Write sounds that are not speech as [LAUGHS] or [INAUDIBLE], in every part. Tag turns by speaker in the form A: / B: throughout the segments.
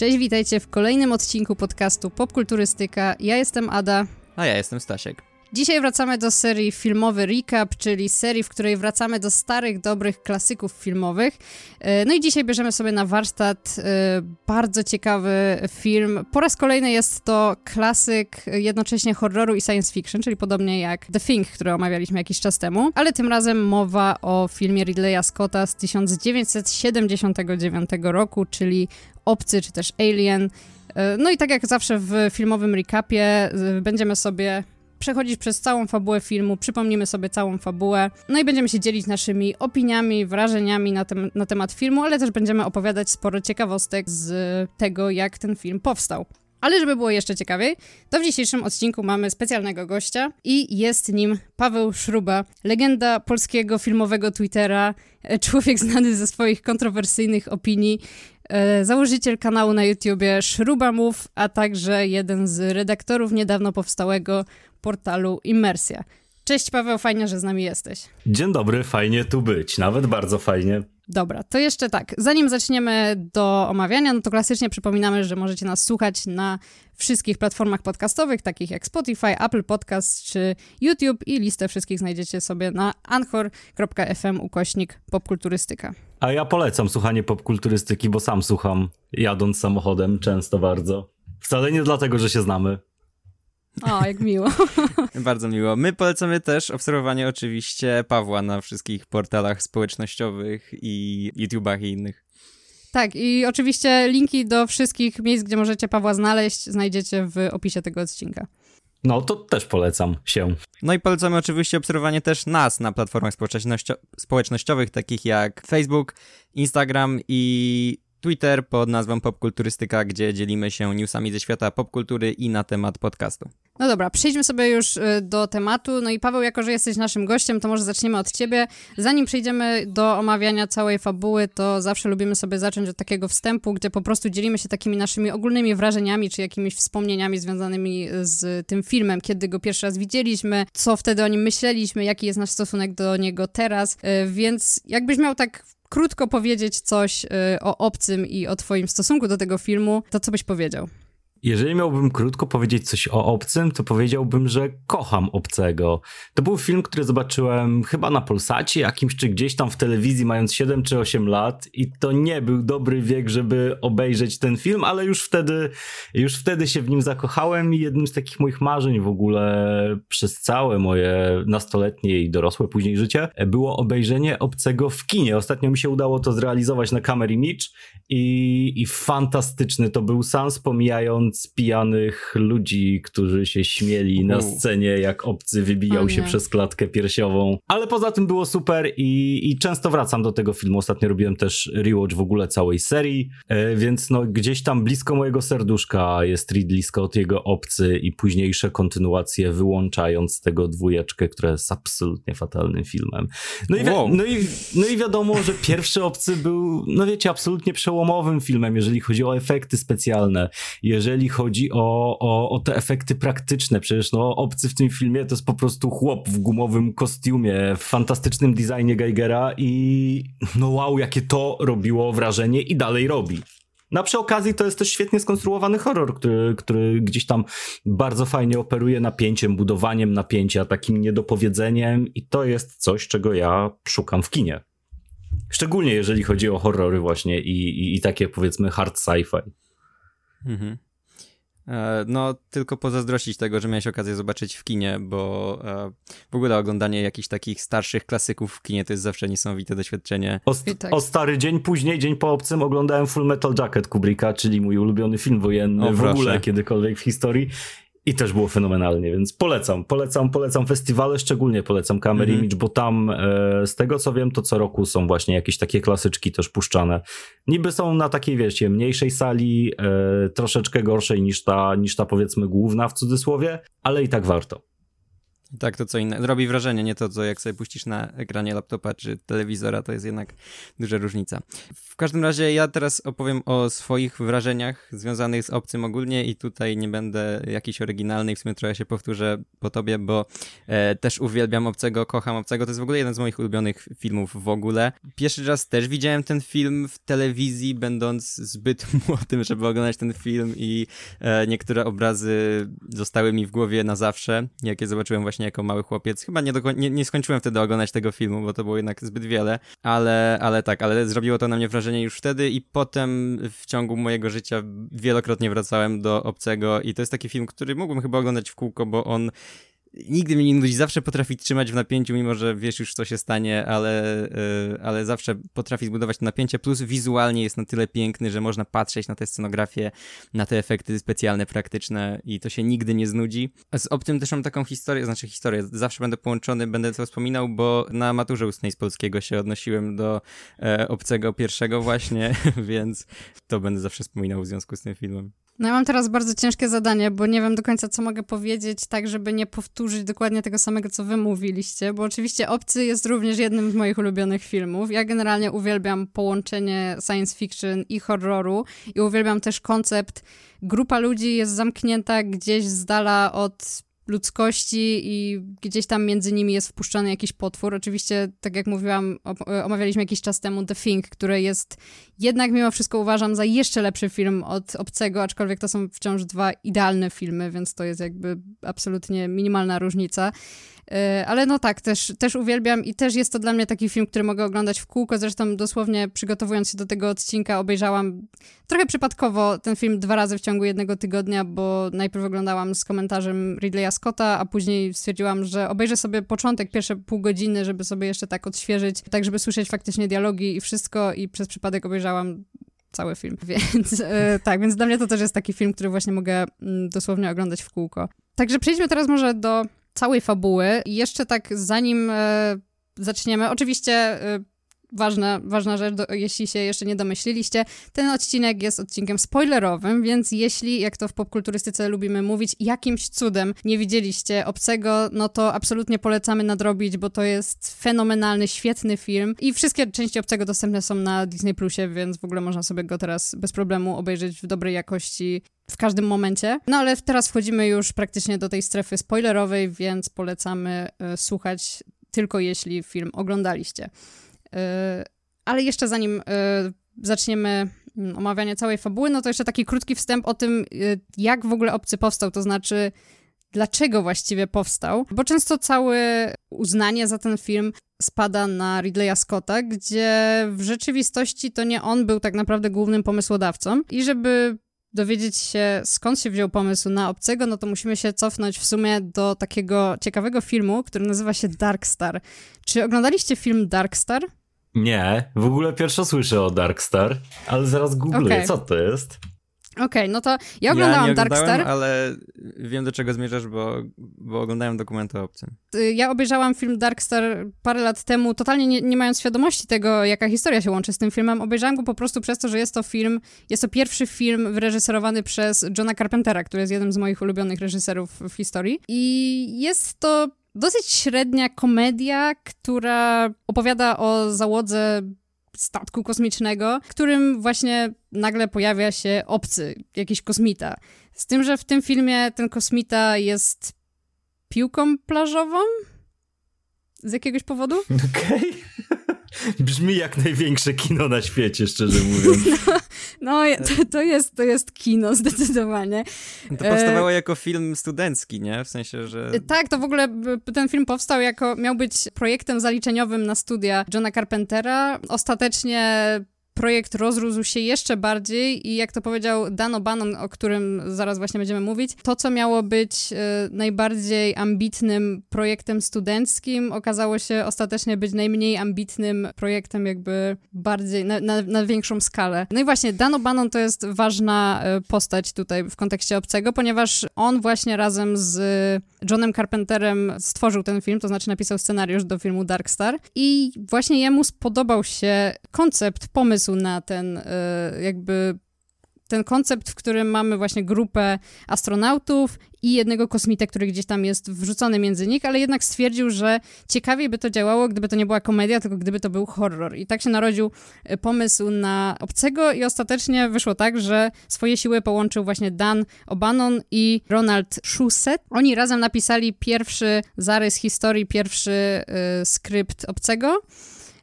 A: Cześć, witajcie w kolejnym odcinku podcastu Popkulturystyka. Ja jestem Ada.
B: A ja jestem Stasiek.
A: Dzisiaj wracamy do serii filmowy recap, czyli serii, w której wracamy do starych, dobrych klasyków filmowych. E, no i dzisiaj bierzemy sobie na warsztat e, bardzo ciekawy film. Po raz kolejny jest to klasyk jednocześnie horroru i science fiction, czyli podobnie jak The Thing, który omawialiśmy jakiś czas temu, ale tym razem mowa o filmie Ridleya Scotta z 1979 roku, czyli Obcy czy też Alien. E, no i tak jak zawsze w filmowym recapie będziemy sobie przechodzić przez całą fabułę filmu, przypomnimy sobie całą fabułę, no i będziemy się dzielić naszymi opiniami, wrażeniami na, tem na temat filmu, ale też będziemy opowiadać sporo ciekawostek z tego, jak ten film powstał. Ale żeby było jeszcze ciekawiej, to w dzisiejszym odcinku mamy specjalnego gościa i jest nim Paweł Szruba, legenda polskiego filmowego Twittera, e, człowiek znany ze swoich kontrowersyjnych opinii, e, założyciel kanału na YouTubie Szruba Mów, a także jeden z redaktorów niedawno powstałego portalu Immersja. Cześć Paweł, fajnie, że z nami jesteś.
C: Dzień dobry, fajnie tu być, nawet bardzo fajnie.
A: Dobra, to jeszcze tak, zanim zaczniemy do omawiania, no to klasycznie przypominamy, że możecie nas słuchać na wszystkich platformach podcastowych, takich jak Spotify, Apple Podcast czy YouTube i listę wszystkich znajdziecie sobie na anchor.fm ukośnik popkulturystyka.
C: A ja polecam słuchanie popkulturystyki, bo sam słucham jadąc samochodem często bardzo. Wcale nie dlatego, że się znamy.
A: O, jak miło. [LAUGHS]
B: Bardzo miło. My polecamy też obserwowanie oczywiście Pawła na wszystkich portalach społecznościowych i YouTubach i innych.
A: Tak, i oczywiście linki do wszystkich miejsc, gdzie możecie Pawła znaleźć, znajdziecie w opisie tego odcinka.
C: No, to też polecam się.
B: No i polecamy oczywiście obserwowanie też nas na platformach społecznościowych, takich jak Facebook, Instagram i Twitter pod nazwą Popkulturystyka, gdzie dzielimy się newsami ze świata popkultury i na temat podcastu.
A: No dobra, przejdźmy sobie już y, do tematu. No i Paweł, jako że jesteś naszym gościem, to może zaczniemy od ciebie. Zanim przejdziemy do omawiania całej fabuły, to zawsze lubimy sobie zacząć od takiego wstępu, gdzie po prostu dzielimy się takimi naszymi ogólnymi wrażeniami, czy jakimiś wspomnieniami związanymi z tym filmem, kiedy go pierwszy raz widzieliśmy, co wtedy o nim myśleliśmy, jaki jest nasz stosunek do niego teraz. Y, więc jakbyś miał tak krótko powiedzieć coś y, o obcym i o twoim stosunku do tego filmu, to co byś powiedział?
C: Jeżeli miałbym krótko powiedzieć coś o obcym, to powiedziałbym, że kocham obcego. To był film, który zobaczyłem chyba na Polsacie jakimś, czy gdzieś tam w telewizji, mając 7 czy 8 lat, i to nie był dobry wiek, żeby obejrzeć ten film, ale już wtedy, już wtedy się w nim zakochałem i jednym z takich moich marzeń w ogóle przez całe moje nastoletnie i dorosłe później życie było obejrzenie obcego w kinie. Ostatnio mi się udało to zrealizować na Camera Image i, i fantastyczny to był sans, pomijając pijanych ludzi, którzy się śmieli na scenie, jak obcy wybijał się przez klatkę piersiową. Ale poza tym było super i, i często wracam do tego filmu. Ostatnio robiłem też rewatch w ogóle całej serii, e, więc no gdzieś tam blisko mojego serduszka jest Ridley Scott, jego obcy i późniejsze kontynuacje, wyłączając tego dwójeczkę, która jest absolutnie fatalnym filmem. No i, wow. no, i, no i wiadomo, że pierwszy obcy był, no wiecie, absolutnie przełomowym filmem, jeżeli chodzi o efekty specjalne, jeżeli jeżeli chodzi o, o, o te efekty praktyczne. Przecież no, obcy w tym filmie to jest po prostu chłop w gumowym kostiumie, w fantastycznym designie Geigera i no wow, jakie to robiło wrażenie i dalej robi. Na przy okazji to jest też świetnie skonstruowany horror, który, który gdzieś tam bardzo fajnie operuje napięciem, budowaniem napięcia, takim niedopowiedzeniem i to jest coś, czego ja szukam w kinie. Szczególnie jeżeli chodzi o horrory właśnie i, i, i takie powiedzmy hard sci-fi. Mhm.
B: E, no, tylko pozazdrościć tego, że miałeś okazję zobaczyć w kinie, bo e, w ogóle oglądanie jakichś takich starszych klasyków w kinie to jest zawsze niesamowite doświadczenie.
C: O, st tak. o stary dzień później, dzień po obcym oglądałem Full Metal Jacket Kubricka, czyli mój ulubiony film wojenny o, w ogóle kiedykolwiek w historii. I też było fenomenalnie, więc polecam, polecam, polecam festiwale, szczególnie polecam Camera mm -hmm. Image, bo tam e, z tego co wiem, to co roku są właśnie jakieś takie klasyczki też puszczane. Niby są na takiej, wiecie, mniejszej sali, e, troszeczkę gorszej niż ta, niż ta powiedzmy główna w cudzysłowie, ale i tak warto.
B: Tak, to co inne. Robi wrażenie, nie to, co jak sobie puścisz na ekranie laptopa czy telewizora, to jest jednak duża różnica. W każdym razie ja teraz opowiem o swoich wrażeniach związanych z obcym ogólnie i tutaj nie będę jakiś oryginalny i w sumie trochę się powtórzę po tobie, bo e, też uwielbiam obcego, kocham obcego. To jest w ogóle jeden z moich ulubionych filmów w ogóle. Pierwszy raz też widziałem ten film w telewizji, będąc zbyt [LAUGHS] młodym, żeby oglądać ten film i e, niektóre obrazy zostały mi w głowie na zawsze, jakie zobaczyłem właśnie jako mały chłopiec. Chyba nie, nie, nie skończyłem wtedy oglądać tego filmu, bo to było jednak zbyt wiele, ale, ale tak, ale zrobiło to na mnie wrażenie już wtedy i potem w ciągu mojego życia wielokrotnie wracałem do Obcego i to jest taki film, który mógłbym chyba oglądać w kółko, bo on nigdy mnie nie nudzi, zawsze potrafi trzymać w napięciu, mimo że wiesz już co się stanie, ale, yy, ale zawsze potrafi zbudować napięcie, plus wizualnie jest na tyle piękny, że można patrzeć na tę scenografię, na te efekty specjalne, praktyczne i to się nigdy nie znudzi. Z Optym też mam taką historię, znaczy historię, zawsze będę połączony, będę to wspominał, bo na maturze ustnej z polskiego się odnosiłem do e, Obcego pierwszego właśnie, [LAUGHS] więc to będę zawsze wspominał w związku z tym filmem.
A: No ja mam teraz bardzo ciężkie zadanie, bo nie wiem do końca, co mogę powiedzieć, tak żeby nie powtórzyć dokładnie tego samego, co wy mówiliście, bo oczywiście Obcy jest również jednym z moich ulubionych filmów. Ja generalnie uwielbiam połączenie science fiction i horroru i uwielbiam też koncept grupa ludzi jest zamknięta gdzieś z dala od ludzkości i gdzieś tam między nimi jest wpuszczony jakiś potwór. Oczywiście, tak jak mówiłam, omawialiśmy jakiś czas temu The Thing, który jest jednak mimo wszystko uważam za jeszcze lepszy film od Obcego, aczkolwiek to są wciąż dwa idealne filmy, więc to jest jakby absolutnie minimalna różnica. E, ale no tak, też, też uwielbiam i też jest to dla mnie taki film, który mogę oglądać w kółko. Zresztą dosłownie przygotowując się do tego odcinka obejrzałam trochę przypadkowo ten film dwa razy w ciągu jednego tygodnia, bo najpierw oglądałam z komentarzem Ridleya Scotta, a później stwierdziłam, że obejrzę sobie początek, pierwsze pół godziny, żeby sobie jeszcze tak odświeżyć, tak żeby słyszeć faktycznie dialogi i wszystko i przez przypadek obejrzałam cały film, [LAUGHS] więc e, tak, więc dla mnie to też jest taki film, który właśnie mogę mm, dosłownie oglądać w kółko. Także przejdźmy teraz może do całej fabuły. I jeszcze tak zanim e, zaczniemy, oczywiście e, ważna, ważna rzecz, do, jeśli się jeszcze nie domyśliliście, ten odcinek jest odcinkiem spoilerowym, więc jeśli, jak to w popkulturystyce lubimy mówić, jakimś cudem nie widzieliście Obcego, no to absolutnie polecamy nadrobić, bo to jest fenomenalny, świetny film i wszystkie części Obcego dostępne są na Disney Plusie, więc w ogóle można sobie go teraz bez problemu obejrzeć w dobrej jakości w każdym momencie. No ale teraz wchodzimy już praktycznie do tej strefy spoilerowej, więc polecamy y, słuchać tylko jeśli film oglądaliście. Ale jeszcze zanim y, zaczniemy mm, omawianie całej fabuły, no to jeszcze taki krótki wstęp o tym, y, jak w ogóle Obcy powstał, to znaczy dlaczego właściwie powstał, bo często całe uznanie za ten film spada na Ridleya Scotta, gdzie w rzeczywistości to nie on był tak naprawdę głównym pomysłodawcą i żeby dowiedzieć się, skąd się wziął pomysł na Obcego, no to musimy się cofnąć w sumie do takiego ciekawego filmu, który nazywa się Dark Star. Czy oglądaliście film Dark Star?
C: Nie, w ogóle pierwszo słyszę o Darkstar, ale zaraz googluję, okay. co to jest.
A: Okej, okay, no to ja oglądałam ja Darkstar.
B: ale wiem do czego zmierzasz, bo, bo oglądałem dokumenty o obcym.
A: Y, ja obejrzałam film Darkstar parę lat temu, totalnie nie, nie, mając świadomości tego, jaka historia się łączy z tym filmem. Obejrzałam go po prostu przez to, że jest to film, jest to pierwszy film wyreżyserowany przez Johna Carpentera, który jest jednym z moich ulubionych reżyserów w historii. I jest to dosyć średnia komedia, która opowiada o załodze statku kosmicznego, którym właśnie nagle pojawia się obcy, jakiś kosmita. Z tym, że w tym filmie ten kosmita jest piłką plażową? Z jakiegoś powodu? [LAUGHS]
C: Okej. Okay. [LAUGHS] Brzmi jak największe kino na świecie, szczerze mówiąc. [LAUGHS]
A: No, no to, to, jest, to jest kino, zdecydowanie.
B: To powstawało e... jako film studencki, nie? W sensie, że...
A: Tak, to w ogóle ten film powstał jako, miał być projektem zaliczeniowym na studia Johna Carpentera. Ostatecznie projekt rozrósł się jeszcze bardziej i jak to powiedział Dan O'Bannon, o którym zaraz właśnie będziemy mówić, to co miało być y, najbardziej ambitnym projektem studenckim okazało się ostatecznie być najmniej ambitnym projektem jakby bardziej, na, na, na większą skalę. No i właśnie Dan O'Bannon to jest ważna y, postać tutaj w kontekście Obcego, ponieważ on właśnie razem z Johnem Carpenterem stworzył ten film, to znaczy napisał scenariusz do filmu Dark Star i właśnie jemu spodobał się koncept, pomysł pomysł na ten e, jakby ten koncept, w którym mamy właśnie grupę astronautów i jednego kosmita, który gdzieś tam jest wrzucony między nich, ale jednak stwierdził, że ciekawiej by to działało, gdyby to nie była komedia, tylko gdyby to był horror. I tak się narodził e, pomysł na Obcego i ostatecznie wyszło tak, że swoje siły połączył właśnie Dan O'Bannon i Ronald Shusett. Oni razem napisali pierwszy zarys historii, pierwszy y, skrypt Obcego.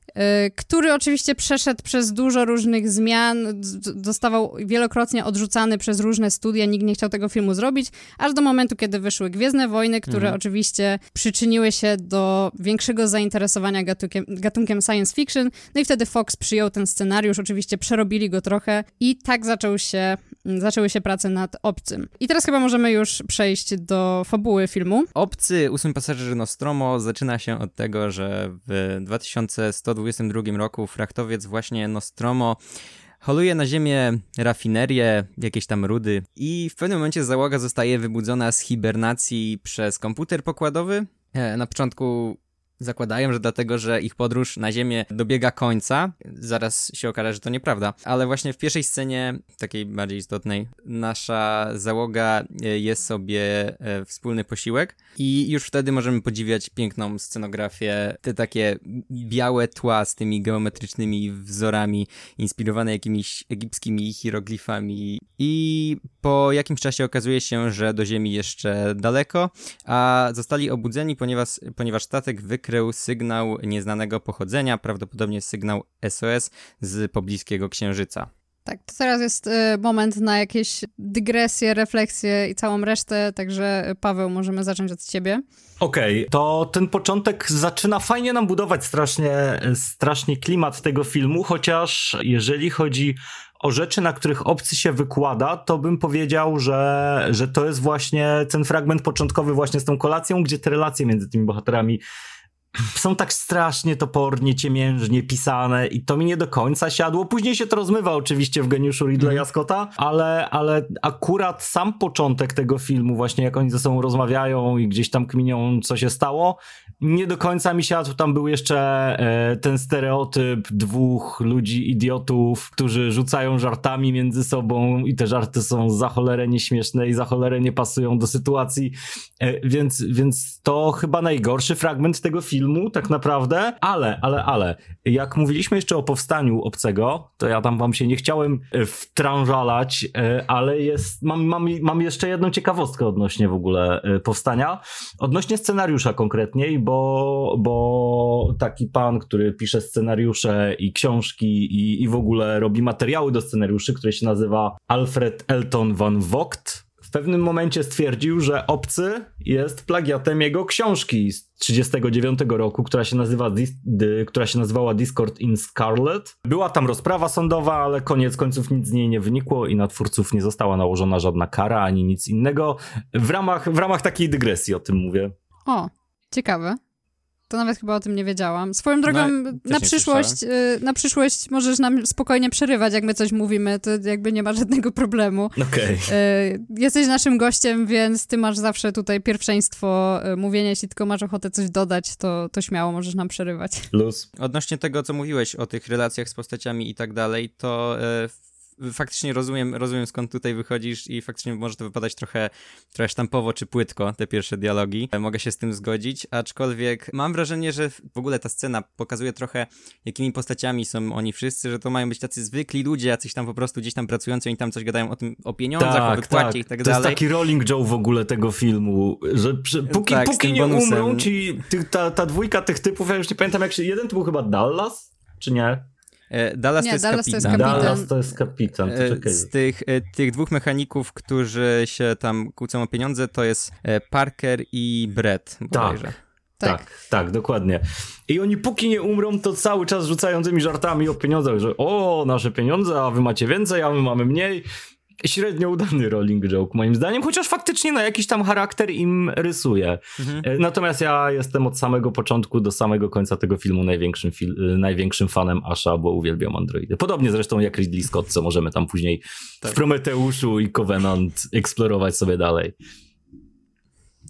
A: Y, który oczywiście przeszedł przez dużo różnych zmian, zostawał wielokrotnie odrzucany przez różne studia, nikt nie chciał tego filmu zrobić, aż do momentu, kiedy wyszły Gwiezdne Wojny, które mhm. oczywiście przyczyniły się do większego zainteresowania gatunkiem, gatunkiem science fiction, no i wtedy Fox przyjął ten scenariusz, oczywiście przerobili go trochę i tak zaczął się, zaczęły się prace nad Obcym. I teraz chyba możemy już przejść do fabuły filmu.
B: Obcy, ósmy pasażer Nostromo zaczyna się od tego, że w 2120 2022 roku frachtowiec właśnie Nostromo holuje na ziemię rafinerię, jakieś tam rudy i w pewnym momencie załoga zostaje wybudzona z hibernacji przez komputer pokładowy. E, na początku Zakładają, że dlatego, że ich podróż na Ziemię dobiega końca. Zaraz się okaże, że to nieprawda. Ale właśnie w pierwszej scenie, takiej bardziej istotnej, nasza załoga e, je sobie e, wspólny posiłek i już wtedy możemy podziwiać piękną scenografię, te takie białe tła z tymi geometrycznymi wzorami, inspirowane jakimiś egipskimi hieroglifami. I po jakimś czasie okazuje się, że do Ziemi jeszcze daleko, a zostali obudzeni, ponieważ, ponieważ statek wykrył wykrył sygnał nieznanego pochodzenia, prawdopodobnie sygnał SOS z pobliskiego księżyca.
A: Tak, to teraz jest y, moment na jakieś dygresje, refleksje i całą resztę, także Paweł, możemy zacząć od ciebie.
C: Okej, okay, to ten początek zaczyna fajnie nam budować strasznie, strasznie klimat tego filmu, chociaż jeżeli chodzi o rzeczy, na których obcy się wykłada, to bym powiedział, że, że to jest właśnie ten fragment początkowy właśnie z tą kolacją, gdzie te relacje między tymi bohaterami są tak strasznie topornie, ciemiężnie pisane i to mi nie do końca siadło. Później się to rozmywa oczywiście w geniuszu Ridleya mm. Scotta, ale, ale akurat sam początek tego filmu, właśnie jak oni ze sobą rozmawiają i gdzieś tam kminią, co się stało, nie do końca mi siadł. Tam był jeszcze e, ten stereotyp dwóch ludzi idiotów, którzy rzucają żartami między sobą i te żarty są za cholerę nieśmieszne i za cholerę nie pasują do sytuacji, e, więc, więc to chyba najgorszy fragment tego filmu filmu, tak naprawdę, ale, ale, ale, jak mówiliśmy jeszcze o powstaniu obcego, to ja tam wam się nie chciałem e, wtrążalać, e, ale jest, mam, mam, mam jeszcze jedną ciekawostkę odnośnie w ogóle e, powstania, odnośnie scenariusza konkretniej, bo, bo taki pan, który pisze scenariusze i książki i, i w ogóle robi materiały do scenariuszy, który się nazywa Alfred Elton van Vogt, w pewnym momencie stwierdził, że Obcy jest plagiatem jego książki z 1939 roku, która się, nazywa, która się nazywała Discord in Scarlet. Była tam rozprawa sądowa, ale koniec końców nic z niej nie wynikło i na twórców nie została nałożona żadna kara ani nic innego. W ramach, w ramach takiej dygresji o tym mówię.
A: O, ciekawe. To nawet chyba o tym nie wiedziałam. Swoją drogą, no, na przyszłość, y, na przyszłość możesz nam spokojnie przerywać, jak my coś mówimy, to jakby nie ma żadnego problemu.
C: Okej.
A: Okay. Jesteś naszym gościem, więc ty masz zawsze tutaj pierwszeństwo y, mówienia. Jeśli tylko masz ochotę coś dodać, to, to śmiało możesz nam przerywać.
C: Luz.
B: Odnośnie tego, co mówiłeś o tych relacjach z postaciami i tak dalej, to y, faktycznie rozumiem, rozumiem skąd tutaj wychodzisz i faktycznie może to wypadać trochę, trochę sztampowo czy płytko, te pierwsze dialogi. Mogę się z tym zgodzić, aczkolwiek mam wrażenie, że w ogóle ta scena pokazuje trochę, jakimi postaciami są oni wszyscy, że to mają być tacy zwykli ludzie, jacyś tam po prostu gdzieś tam pracujący, oni tam coś gadają o tym, o pieniądzach, tak, o wypłacie tak. i tak dalej.
C: To jest taki rolling Joe w ogóle tego filmu, że przy, póki, tak, póki nie bonusem. umrą ci, ty, ta, ta dwójka tych typów, ja już nie pamiętam jak się, jeden to był chyba Dallas, czy nie?
B: E, Dallas,
A: nie,
B: to, jest
A: Dallas
B: to jest
A: kapitan.
C: Dallas to jest kapitan.
B: E, z tych, e, tych dwóch mechaników, którzy się tam kłócą o pieniądze, to jest Parker i Brett bodajże.
C: Tak. Tak. tak, tak, dokładnie. I oni póki nie umrą, to cały czas rzucają tymi żartami o pieniądzach, że o, nasze pieniądze, a wy macie więcej, a my mamy mniej średnio udany rolling joke moim zdaniem, chociaż faktycznie na no, jakiś tam charakter im rysuje. Mhm. E, natomiast ja jestem od samego początku do samego końca tego filmu największym, fil e, największym fanem Asha, bo uwielbiam androidy. Podobnie zresztą jak Ridley Scott, co możemy tam później tak. w Prometeuszu i Covenant eksplorować sobie dalej.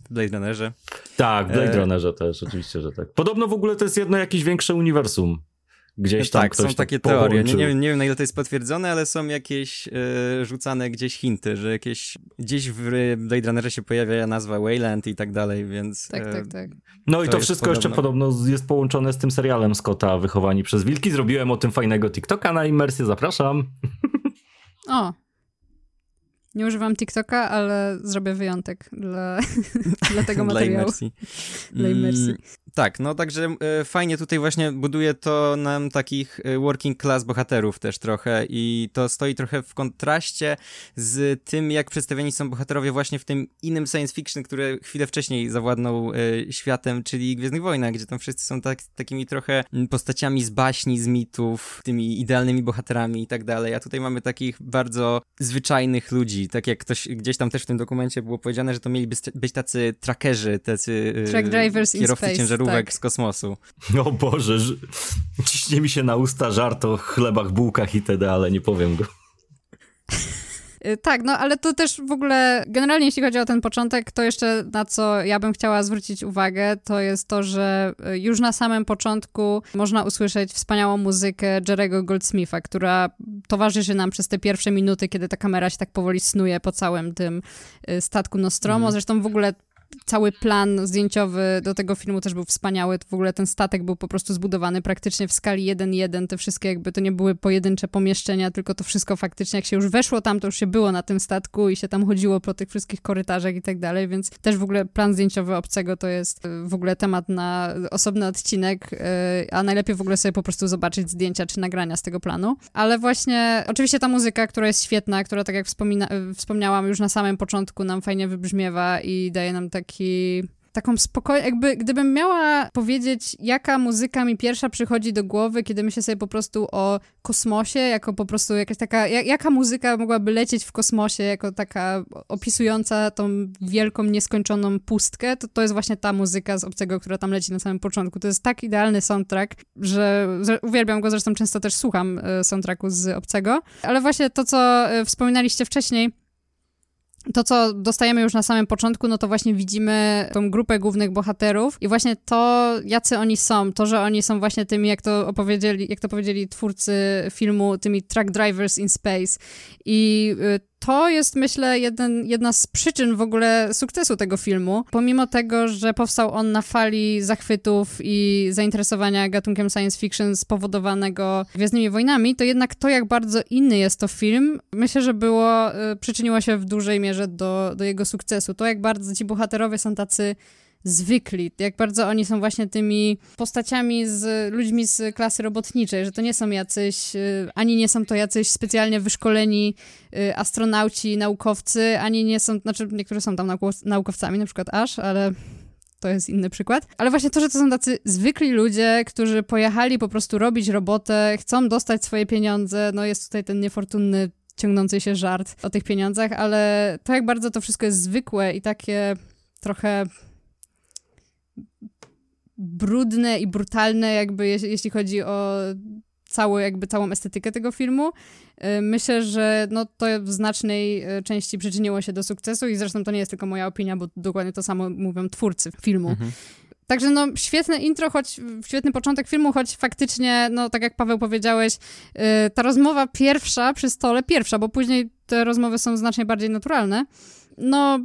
B: Blade Runnerze.
C: Tak, Blade e... Runnerze też, oczywiście, że tak. Podobno w ogóle to jest jedno jakieś większe uniwersum Gdzieś tam
B: tak,
C: ktoś
B: są takie teorie. Nie, nie, wiem, nie wiem, na ile to jest potwierdzone, ale są jakieś e, rzucane gdzieś hinty, że jakieś gdzieś w Blade Runnerze się pojawia nazwa Wayland i tak dalej, więc...
A: Tak,
B: e,
A: tak, tak.
C: No i
B: To
C: to,
B: jest
C: wszystko jeszcze
B: podobno.
C: podobno jest połączone z tym serialem Scotta Wychowani przez Wilki. Zrobiłem o tym fajnego TikToka na Immersję, zapraszam. [LAUGHS]
A: O! Nie używam TikToka, ale zrobię wyjątek dla, [LAUGHS] dla tego
B: Dla
A: materiału.
B: imersji.
A: Dla imersji.
B: Mm, tak, no także e, fajnie tutaj właśnie buduje to nam takich e, working class bohaterów też trochę i to stoi trochę w kontraście z tym, jak przedstawieni są bohaterowie właśnie w tym innym science fiction, który chwilę wcześniej zawładnął e, światem, czyli Gwiezdnych Wojnach, gdzie tam wszyscy są tak, takimi trochę postaciami z baśni, z mitów, tymi idealnymi bohaterami i tak dalej, a tutaj mamy takich bardzo zwyczajnych ludzi, tak jak ktoś gdzieś tam też w tym dokumencie było powiedziane, że to mieliby być tacy trackerzy, tacy
A: Truck drivers in
B: kierowcy
A: space,
B: ciężarówek
A: tak.
B: z kosmosu.
C: O Boże, ż- ciśnie mi się na usta żart o chlebach, bułkach itd., ale nie powiem go.
A: Y, Tak, no ale to też w ogóle, generalnie jeśli chodzi o ten początek, to jeszcze na co ja bym chciała zwrócić uwagę, to jest to, że y, już na samym początku można usłyszeć wspaniałą muzykę Jerego Goldsmitha, która towarzyszy nam przez te pierwsze minuty, kiedy ta kamera się tak powoli snuje po całym tym y, statku Nostromo.
B: Mhm.
A: Zresztą w ogóle cały plan zdjęciowy do tego filmu też był wspaniały. W ogóle ten statek był po prostu zbudowany praktycznie w skali 1-1. Te wszystkie jakby to nie były pojedyncze pomieszczenia, tylko to wszystko faktycznie, jak się już weszło tam, to już się było na tym statku i się tam chodziło po tych wszystkich korytarzach i tak dalej, więc też w ogóle plan zdjęciowy Obcego to jest y, w ogóle temat na osobny odcinek, y, a najlepiej w ogóle sobie po prostu zobaczyć zdjęcia czy nagrania z tego planu. Ale właśnie, oczywiście ta muzyka, która jest świetna, która tak jak wspomina, y, wspomniałam już na samym początku nam fajnie wybrzmiewa i daje nam taki taką spokojną, jakby gdybym miała powiedzieć, jaka muzyka mi pierwsza przychodzi do głowy, kiedy myślę sobie po prostu o kosmosie, jako po prostu jakaś taka, jak, jaka muzyka mogłaby lecieć w kosmosie, jako taka opisująca tą wielką, nieskończoną pustkę, to to jest właśnie ta muzyka z Obcego, która tam leci na samym początku. To jest tak idealny soundtrack, że, że uwielbiam go, zresztą często też słucham e, soundtracku z Obcego, ale właśnie to, co e, wspominaliście wcześniej, to, co dostajemy już na samym początku, no to właśnie widzimy tą grupę głównych bohaterów i właśnie to, jacy oni są, to, że oni są właśnie tymi, jak to opowiedzieli, jak to powiedzieli twórcy filmu, tymi truck drivers in space. I y, to jest, myślę, jeden, jedna z przyczyn w ogóle sukcesu tego filmu. Pomimo tego, że powstał on na fali zachwytów i zainteresowania gatunkiem science fiction spowodowanego Gwiezdnymi Wojnami, to jednak to, jak bardzo inny jest to film, myślę, że było, y, przyczyniło się w dużej mierze do, do jego sukcesu. To, jak bardzo ci bohaterowie są tacy zwykli, jak bardzo oni są właśnie tymi postaciami z ludźmi z klasy robotniczej, że to nie są jacyś, y, ani nie są to jacyś specjalnie wyszkoleni y, astronauci, naukowcy, ani nie są, znaczy niektórzy są tam naukow- naukowcami, na przykład Ash, ale to jest inny przykład. Ale właśnie to, że to są tacy zwykli ludzie, którzy pojechali po prostu robić robotę, chcą dostać swoje pieniądze, no jest tutaj ten niefortunny ciągnący się żart o tych pieniądzach, ale to jak bardzo to wszystko jest zwykłe i takie trochę brudne i brutalne, jakby jeśli, jeśli chodzi o cały, jakby całą estetykę tego filmu. Y, Myślę, że no, to w znacznej y, części przyczyniło się do sukcesu i zresztą to nie jest tylko moja opinia, bo dokładnie to samo mówią twórcy filmu.
B: Mhm.
A: Także no, świetne intro, choć świetny początek filmu, choć faktycznie, no tak jak Paweł powiedziałeś, yy, ta rozmowa pierwsza przy stole, pierwsza, bo później te rozmowy są znacznie bardziej naturalne, no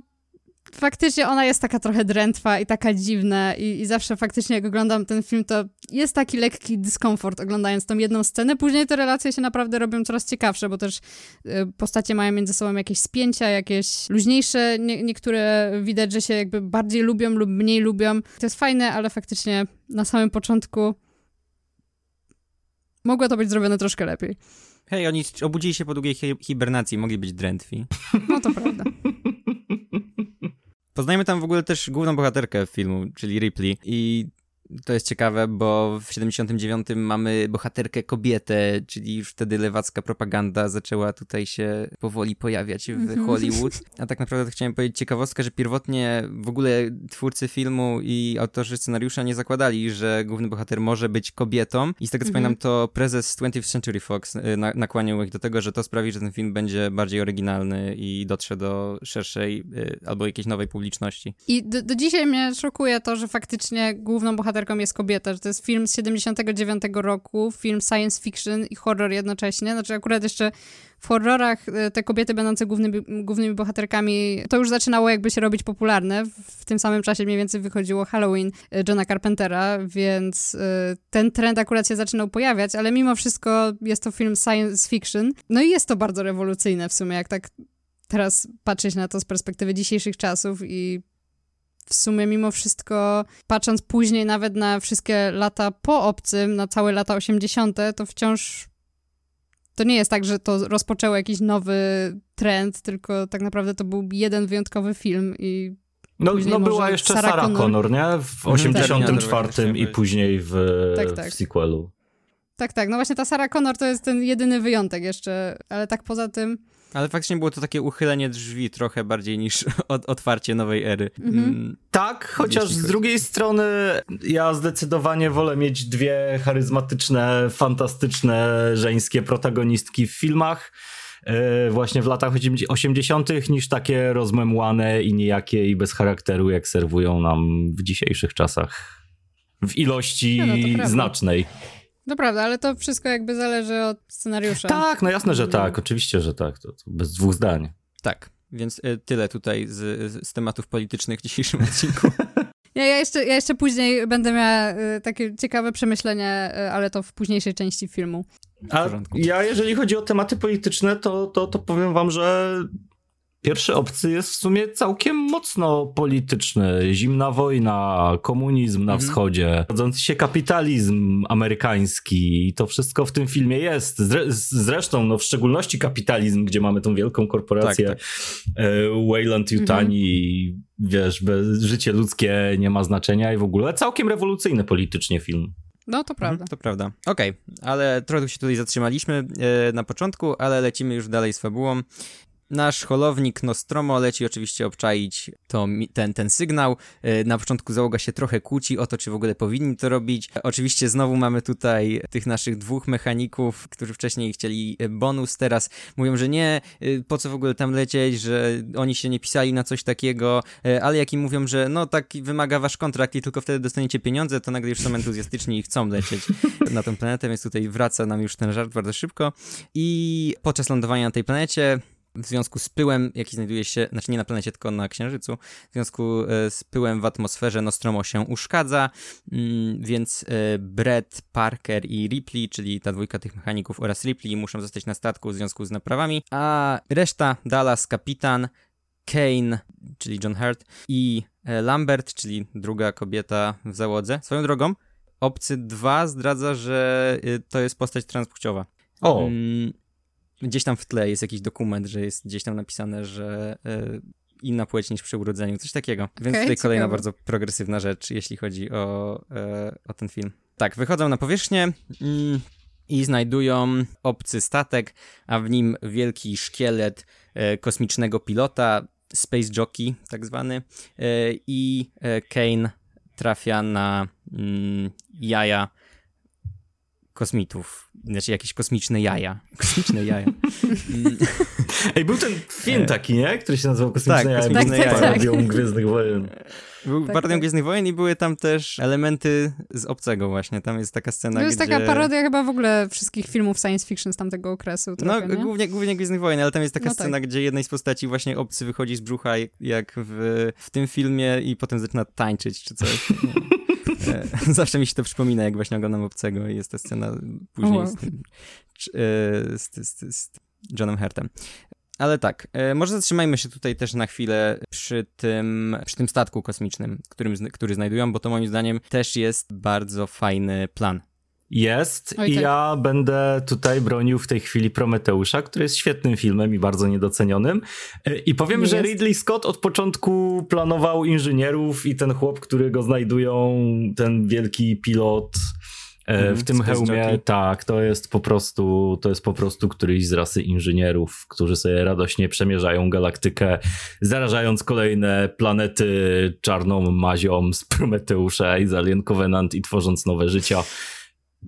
A: faktycznie ona jest taka trochę drętwa i taka dziwna i, i zawsze faktycznie jak oglądam ten film, to jest taki lekki dyskomfort oglądając tą jedną scenę. Później te relacje się naprawdę robią coraz ciekawsze, bo też y, postacie mają między sobą jakieś spięcia, jakieś luźniejsze, nie, niektóre widać, że się jakby bardziej lubią lub mniej lubią. To jest fajne, ale faktycznie na samym początku mogło to być zrobione troszkę lepiej.
B: Hej, oni obudzili się po długiej hi- hibernacji, mogli być drętwi.
A: No to prawda. [LAUGHS]
B: Poznajemy tam w ogóle też główną bohaterkę filmu, czyli Ripley i to jest ciekawe, bo w 79 mamy bohaterkę kobietę, czyli już wtedy lewacka propaganda zaczęła tutaj się powoli pojawiać w
A: Mhm.
B: Hollywood. A tak naprawdę chciałem powiedzieć ciekawostkę, że pierwotnie w ogóle twórcy filmu i autorzy scenariusza nie zakładali, że główny bohater może być kobietą i z tego co
A: Mhm.
B: pamiętam to prezes 20th Century Fox y, na, nakłaniał ich do tego, że to sprawi, że ten film będzie bardziej oryginalny i dotrze do szerszej y, albo jakiejś nowej publiczności.
A: I do, do dzisiaj mnie szokuje to, że faktycznie główną bohaterką bohaterką jest kobieta, że to jest film z 79 roku, film science fiction i horror jednocześnie. Znaczy akurat jeszcze w horrorach e, te kobiety będące głównymi, głównymi bohaterkami, to już zaczynało jakby się robić popularne. W tym samym czasie mniej więcej wychodziło Halloween e, Johna Carpentera, więc e, ten trend akurat się zaczynał pojawiać, ale mimo wszystko jest to film science fiction. No i jest to bardzo rewolucyjne w sumie, jak tak teraz patrzeć na to z perspektywy dzisiejszych czasów i w sumie mimo wszystko, patrząc później nawet na wszystkie lata po obcym, na całe lata 80., to wciąż to nie jest tak, że to rozpoczęło jakiś nowy trend, tylko tak naprawdę to był jeden wyjątkowy film i
C: no, no była jeszcze Sarah, Sarah Connor, Connor, nie? W 84 mhm. i później w, tak, tak. w sequelu.
A: Tak, tak. No właśnie ta Sarah Connor to jest ten jedyny wyjątek jeszcze, ale tak poza tym
B: ale faktycznie było to takie uchylenie drzwi trochę bardziej niż [LAUGHS] otwarcie nowej ery. Mhm.
C: Mm, tak, chociaż z drugiej strony ja zdecydowanie wolę mieć dwie charyzmatyczne, fantastyczne żeńskie protagonistki w filmach e, właśnie w latach 80. niż takie rozmemłane i nijakie i bez charakteru, jak serwują nam w dzisiejszych czasach. W ilości no, znacznej.
A: No prawda, ale to wszystko jakby zależy od scenariusza.
C: Tak, no jasne, że tak, oczywiście, że tak, to, to bez dwóch zdań.
B: Tak, więc y, tyle tutaj z, z tematów politycznych w dzisiejszym [LAUGHS] odcinku.
A: Ja, ja, jeszcze, ja jeszcze później będę miała y, takie ciekawe przemyślenia, y, ale to w późniejszej części filmu.
C: A ja, jeżeli chodzi o tematy polityczne, to, to, to powiem wam, że Pierwszy obcy jest w sumie całkiem mocno polityczny. Zimna wojna, komunizm na mhm. wschodzie, rodzący się kapitalizm amerykański i to wszystko w tym filmie jest. Zresztą, no w szczególności kapitalizm, gdzie mamy tą wielką korporację tak, tak. E, Wayland Yutani mhm. wiesz, bez, życie ludzkie nie ma znaczenia i w ogóle całkiem rewolucyjny politycznie film.
A: No, to prawda. Mhm,
B: to prawda. Okej, okay, ale trochę się tutaj zatrzymaliśmy e, na początku, ale lecimy już dalej z fabułą. Nasz holownik Nostromo leci oczywiście obczaić to, ten, ten sygnał. E, na początku załoga się trochę kłóci o to, czy w ogóle powinni to robić. Oczywiście znowu mamy tutaj tych naszych dwóch mechaników, którzy wcześniej chcieli e, bonus, teraz mówią, że nie, e, po co w ogóle tam lecieć, że oni się nie pisali na coś takiego, ale jak im mówią, że no tak wymaga wasz kontrakt i tylko wtedy dostaniecie pieniądze, to nagle już są entuzjastyczni i chcą lecieć na tę planetę, więc tutaj wraca nam już ten żart bardzo szybko. I podczas lądowania na tej planecie w związku z pyłem, jaki znajduje się, znaczy nie na planecie, tylko na Księżycu, w związku e, z pyłem w atmosferze Nostromo się uszkadza, mm, więc e, Brett, Parker i Ripley, czyli ta dwójka tych mechaników oraz Ripley muszą zostać na statku w związku z naprawami, a reszta, Dallas, kapitan, Kane, czyli John Hurt i e, Lambert, czyli druga kobieta w załodze. Swoją drogą, Obcy 2 zdradza, że to jest postać transpłciowa.
C: O! Mm,
B: gdzieś tam w tle jest jakiś dokument, że jest gdzieś tam napisane, że y, inna płeć niż przy urodzeniu, coś takiego. Więc okay, tutaj kolejna bardzo progresywna rzecz, jeśli chodzi o, y, o ten film. Tak, wychodzą na powierzchnię mm, i znajdują obcy statek, a w nim wielki szkielet y, kosmicznego pilota, Space Jockey tak zwany, i Kane trafia na mm, jaja kosmitów, znaczy jakieś kosmiczne jaja. [LAUGHS] Kosmiczne jaja.
C: Ej, był ten film e. taki, nie? Który się nazywał Kosmiczne tak, jaja. Kosmiczne tak, jaja. Parodią Gwiezdnych Wojen.
B: Był tak, parodią tak. Gwiezdnych Wojen i były tam też elementy z Obcego właśnie. Tam jest taka scena,
A: To jest
B: gdzie...
A: taka parodia chyba w ogóle wszystkich filmów science fiction z tamtego okresu. Trochę,
B: no, głównie, głównie Gwiezdnych Wojen, ale tam jest taka no scena, tak. gdzie jednej z postaci właśnie Obcy wychodzi z brzucha jak w, w tym filmie i potem zaczyna tańczyć czy coś. [LAUGHS] E, zawsze mi się to przypomina, jak właśnie oglądam Obcego i jest ta scena później oh. z, tym, e, z, z, z Johnem Hertem. Ale tak, e, może zatrzymajmy się tutaj też na chwilę przy tym, przy tym statku kosmicznym, którym, który znajdują, bo to moim zdaniem też jest bardzo fajny plan
C: jest Oj, i tak. ja będę tutaj bronił w tej chwili Prometeusza, który jest świetnym filmem i bardzo niedocenionym. E, I powiem, jest. że Ridley Scott od początku planował inżynierów i ten chłop, który go znajdują, ten wielki pilot mm, w tym hełmie, tak, to jest po prostu, to jest po prostu któryś z rasy inżynierów, którzy sobie radośnie przemierzają galaktykę, zarażając kolejne planety czarną mazią z Prometeusza i z Alien Covenant i tworząc nowe życia.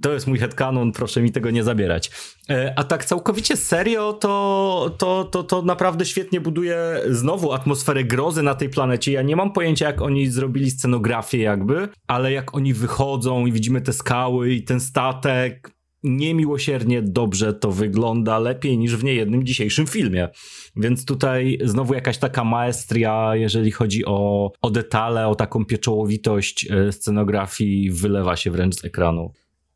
C: To jest mój headcanon, proszę mi tego nie zabierać. E, a tak całkowicie serio, to, to, to, to naprawdę świetnie buduje znowu atmosferę grozy na tej planecie. Ja nie mam pojęcia, jak oni zrobili scenografię jakby, ale jak oni wychodzą i widzimy te skały i ten statek, niemiłosiernie dobrze to wygląda, lepiej niż w niejednym dzisiejszym filmie. Więc tutaj znowu jakaś taka maestria, jeżeli chodzi o, o detale, o taką pieczołowitość e, scenografii, wylewa się wręcz z ekranu.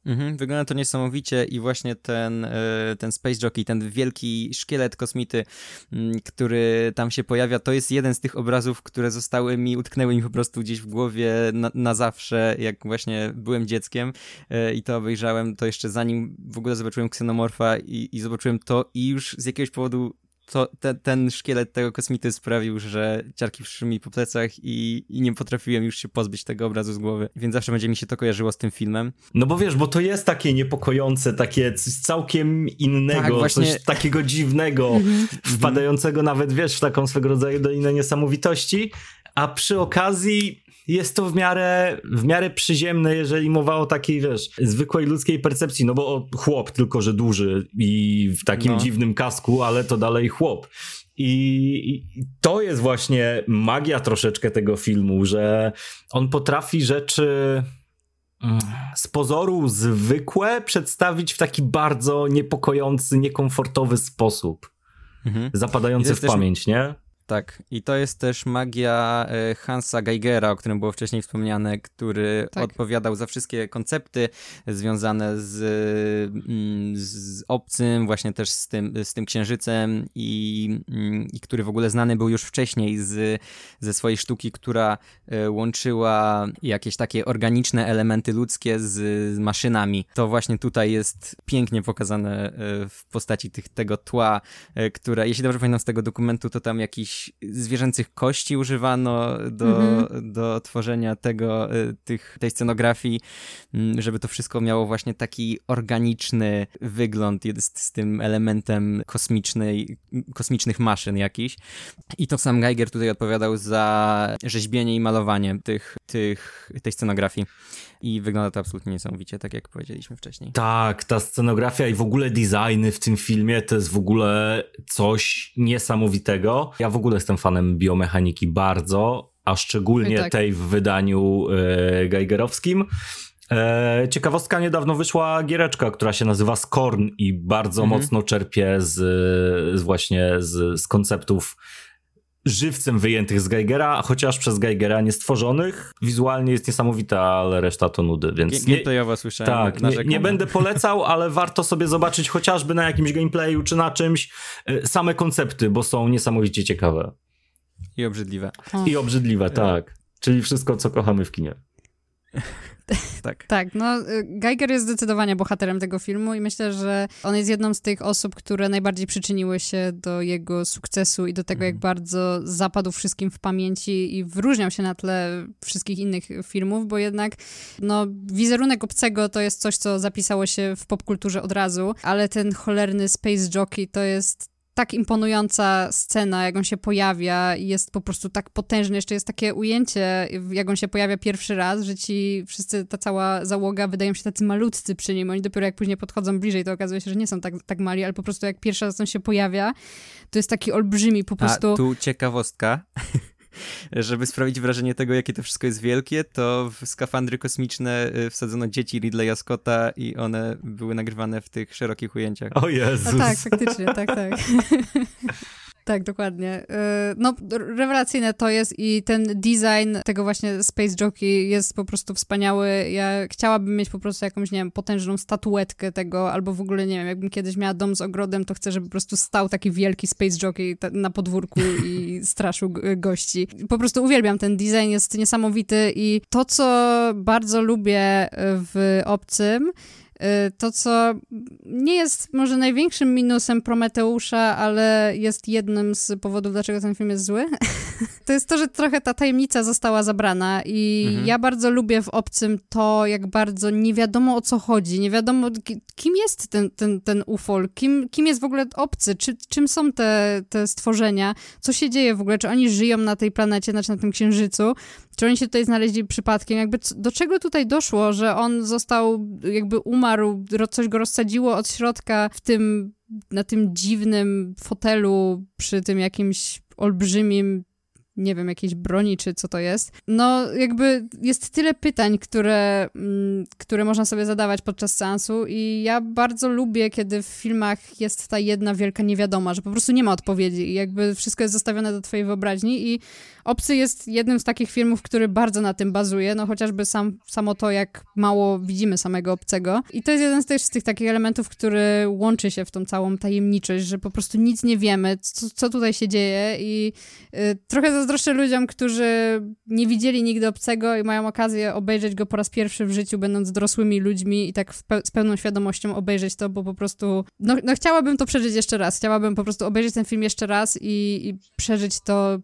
B: Mhm, wygląda to niesamowicie i właśnie ten, e, ten Space Jockey, ten wielki szkielet kosmity, mm, który tam się pojawia, to jest jeden z tych obrazów, które zostały mi, utknęły mi po prostu gdzieś w głowie na, na zawsze, jak właśnie byłem dzieckiem e, i to obejrzałem, to jeszcze zanim w ogóle zobaczyłem Xenomorfa i, i zobaczyłem to i już z jakiegoś powodu to, te, ten szkielet tego kosmity sprawił, że ciarki przyszły mi po plecach i, i, nie potrafiłem już się pozbyć tego obrazu z głowy, więc zawsze będzie mi się to kojarzyło z tym filmem.
C: No bo wiesz, bo to jest takie niepokojące, takie coś całkiem innego, tak, właśnie... coś takiego dziwnego, mhm. wpadającego nawet, wiesz, w taką swego rodzaju dolinę niesamowitości, a przy okazji jest to w miarę, w miarę przyziemne, jeżeli mowa o takiej, wiesz, zwykłej ludzkiej percepcji, no bo chłop, tylko że duży i w takim no. dziwnym kasku, ale to dalej chłop. I, to jest właśnie magia troszeczkę tego filmu, że on potrafi rzeczy mm, z pozoru zwykłe przedstawić w taki bardzo niepokojący, niekomfortowy sposób. Mhm. Zapadający w pamięć, nie?
B: Tak, i to jest też magia e, Hansa Geigera, o którym było wcześniej wspomniane, który tak. odpowiadał za wszystkie koncepty związane z, mm, z obcym, właśnie też z tym, z tym księżycem i, mm, i który w ogóle znany był już wcześniej z, ze swojej sztuki, która e, łączyła jakieś takie organiczne elementy ludzkie z, z maszynami. To właśnie tutaj jest pięknie pokazane e, w postaci tych, tego tła, które, jeśli dobrze pamiętam z tego dokumentu, to tam jakiś zwierzęcych kości używano do, mhm. do tworzenia tego, y, tych, tej scenografii, mm, żeby to wszystko miało właśnie taki organiczny wygląd jest z tym elementem kosmicznej, kosmicznych maszyn jakiś. I to sam Geiger tutaj odpowiadał za rzeźbienie i malowanie tych, tych, tej scenografii i wygląda to absolutnie niesamowicie, tak jak powiedzieliśmy wcześniej.
C: Tak, ta scenografia i w ogóle designy w tym filmie to jest w ogóle coś niesamowitego. Ja w ogóle jestem fanem biomechaniki bardzo, a szczególnie tak. tej w wydaniu e, geigerowskim. E, ciekawostka, niedawno wyszła giereczka, która się nazywa Skorn i bardzo mhm. mocno czerpie z, z właśnie z, z konceptów żywcem wyjętych z Geigera, chociaż przez Geigera nie stworzonych. Wizualnie jest niesamowita, ale reszta to nudy, więc...
B: Nie, Gameplayowo słyszałem.
C: Tak, nie, nie, będę polecał, ale warto sobie zobaczyć chociażby na jakimś gameplayu czy na czymś e, same koncepty, bo są niesamowicie ciekawe.
B: I obrzydliwe.
C: I obrzydliwe, tak. Czyli wszystko, co kochamy w kinie. [LAUGHS] [LAUGHS]
A: tak. tak, no y, Geiger jest zdecydowanie bohaterem tego filmu i myślę, że on jest jedną z tych osób, które najbardziej przyczyniły się do jego sukcesu i do tego, jak mhm. bardzo zapadł wszystkim w pamięci i wyróżniał się na tle wszystkich innych filmów, bo jednak no, wizerunek obcego to jest coś, co zapisało się w popkulturze od razu, ale ten cholerny Space Jockey to jest tak imponująca scena, jak on się pojawia jest po prostu tak potężny. Jeszcze jest takie ujęcie, jak on się pojawia pierwszy raz, że ci wszyscy, ta cała załoga wydają się tacy malutcy przy nim. Oni dopiero jak później podchodzą bliżej, to okazuje się, że nie są tak, tak mali, ale po prostu jak pierwszy raz on się pojawia, to jest taki olbrzymi po prostu.
B: A tu ciekawostka. Żeby sprawić wrażenie tego, jakie to wszystko jest wielkie, to w skafandry kosmiczne y, wsadzono dzieci Ridleya Scotta i one były nagrywane w tych szerokich ujęciach.
C: O Jezus!
A: No tak, faktycznie, tak, tak. [LAUGHS] Tak, dokładnie. Y, no, rewelacyjne to jest i ten design tego właśnie Space Jockey jest po prostu wspaniały. Ja chciałabym mieć po prostu jakąś, nie wiem, potężną statuetkę tego, albo w ogóle, nie wiem, jakbym kiedyś miała dom z ogrodem, to chcę, żeby po prostu stał taki wielki Space Jockey na podwórku i [LAUGHS] straszył gości. Po prostu uwielbiam ten design, jest niesamowity i to, co bardzo lubię w Obcym, to, co nie jest może największym minusem Prometeusza, ale jest jednym z powodów, dlaczego ten film jest zły, [LAUGHS] [LAUGHS] to jest to, że trochę ta tajemnica została zabrana i mhm. ja bardzo lubię w Obcym to, jak bardzo nie wiadomo o co chodzi, nie wiadomo kim jest ten, ten, ten ufol, kim, kim jest w ogóle Obcy, czy, czym są te, te stworzenia, co się dzieje w ogóle, czy oni żyją na tej planecie, znaczy na tym księżycu, czy oni się tutaj znaleźli przypadkiem, jakby do czego tutaj doszło, że on został jakby umarł coś go rozsadziło od środka w tym, na tym dziwnym fotelu przy tym jakimś olbrzymim nie wiem, jakiejś broni, czy co to jest. No, jakby jest tyle pytań, które, mm, które można sobie zadawać podczas seansu i ja bardzo lubię, kiedy w filmach jest ta jedna wielka niewiadoma, że po prostu nie ma odpowiedzi i jakby wszystko jest zostawione do twojej wyobraźni i Obcy jest jednym z takich filmów, który bardzo na tym bazuje, no chociażby sam, samo to, jak mało widzimy samego Obcego. I to jest jeden z, tych, z tych takich elementów, który łączy się w tą całą tajemniczość, że po prostu nic nie wiemy, co, co tutaj się dzieje i y, trochę zazdroszczę ludziom, którzy nie widzieli nigdy Obcego i mają okazję obejrzeć go po raz pierwszy w życiu, będąc dorosłymi ludźmi i tak pe z pełną świadomością obejrzeć to, bo po prostu, no, no chciałabym to przeżyć jeszcze raz, chciałabym po prostu obejrzeć ten film jeszcze raz i, i przeżyć to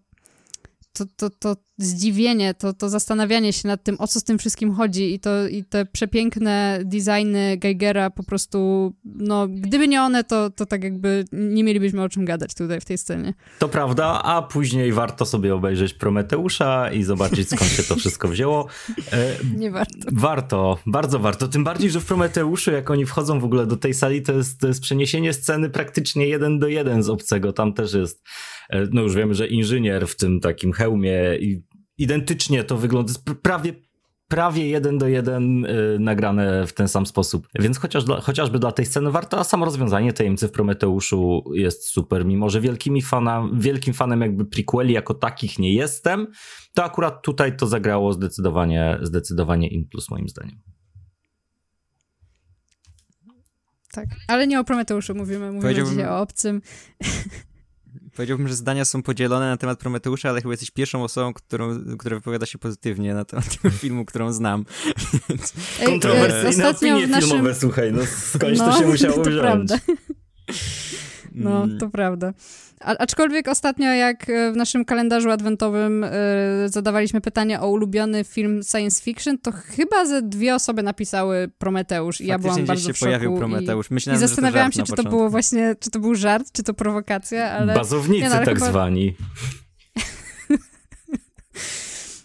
A: to, to, to zdziwienie, to, to zastanawianie się nad tym, o co z tym wszystkim chodzi i, to, i te przepiękne designy Geigera po prostu, no, gdyby nie one, to, to tak jakby nie mielibyśmy o czym gadać tutaj w tej scenie.
C: To prawda, a później warto sobie obejrzeć Prometeusza i zobaczyć skąd się to wszystko wzięło.
A: E, nie warto.
C: Warto, bardzo warto. Tym bardziej, że w Prometeuszu, jak oni wchodzą w ogóle do tej sali, to jest, to jest przeniesienie sceny praktycznie jeden do jeden z obcego. Tam też jest E, no już wiemy, że inżynier w tym takim hełmie i identycznie to wygląda, prawie prawie jeden do jeden y, nagrane w ten sam sposób. Więc chociaż dla, chociażby dla tej sceny warto, a samo rozwiązanie tajemnicy w Prometeuszu jest super. Mimo, że wielkimi fana, wielkim fanem jakby prequeli jako takich nie jestem, to akurat tutaj to zagrało zdecydowanie, zdecydowanie in plus moim zdaniem.
A: Tak, ale nie o Prometeuszu mówimy, mówimy dzisiaj o obcym. [LAUGHS]
B: Powiedziałbym, że zdania są podzielone na temat Prometeusza, ale chyba jesteś pierwszą osobą, którą, która wypowiada się pozytywnie na temat tego filmu, którą znam.
C: Kontrowersyjne opinie naszym... filmowe, słuchaj, no skądś no, [LAUGHS] to się musiało to wziąć. Prawda.
A: No, mm. to prawda. A, aczkolwiek ostatnio, jak e, w naszym kalendarzu adwentowym y, zadawaliśmy pytanie o ulubiony film science fiction, to chyba ze dwie osoby napisały Prometeusz i ja byłam bardzo się w pojawił
B: Prometeusz.
A: Myślałem, i zastanawiałam się, czy to było właśnie, czy to był żart, czy to prowokacja, ale...
C: Bazownicy nie, no, tak chyba... zwani.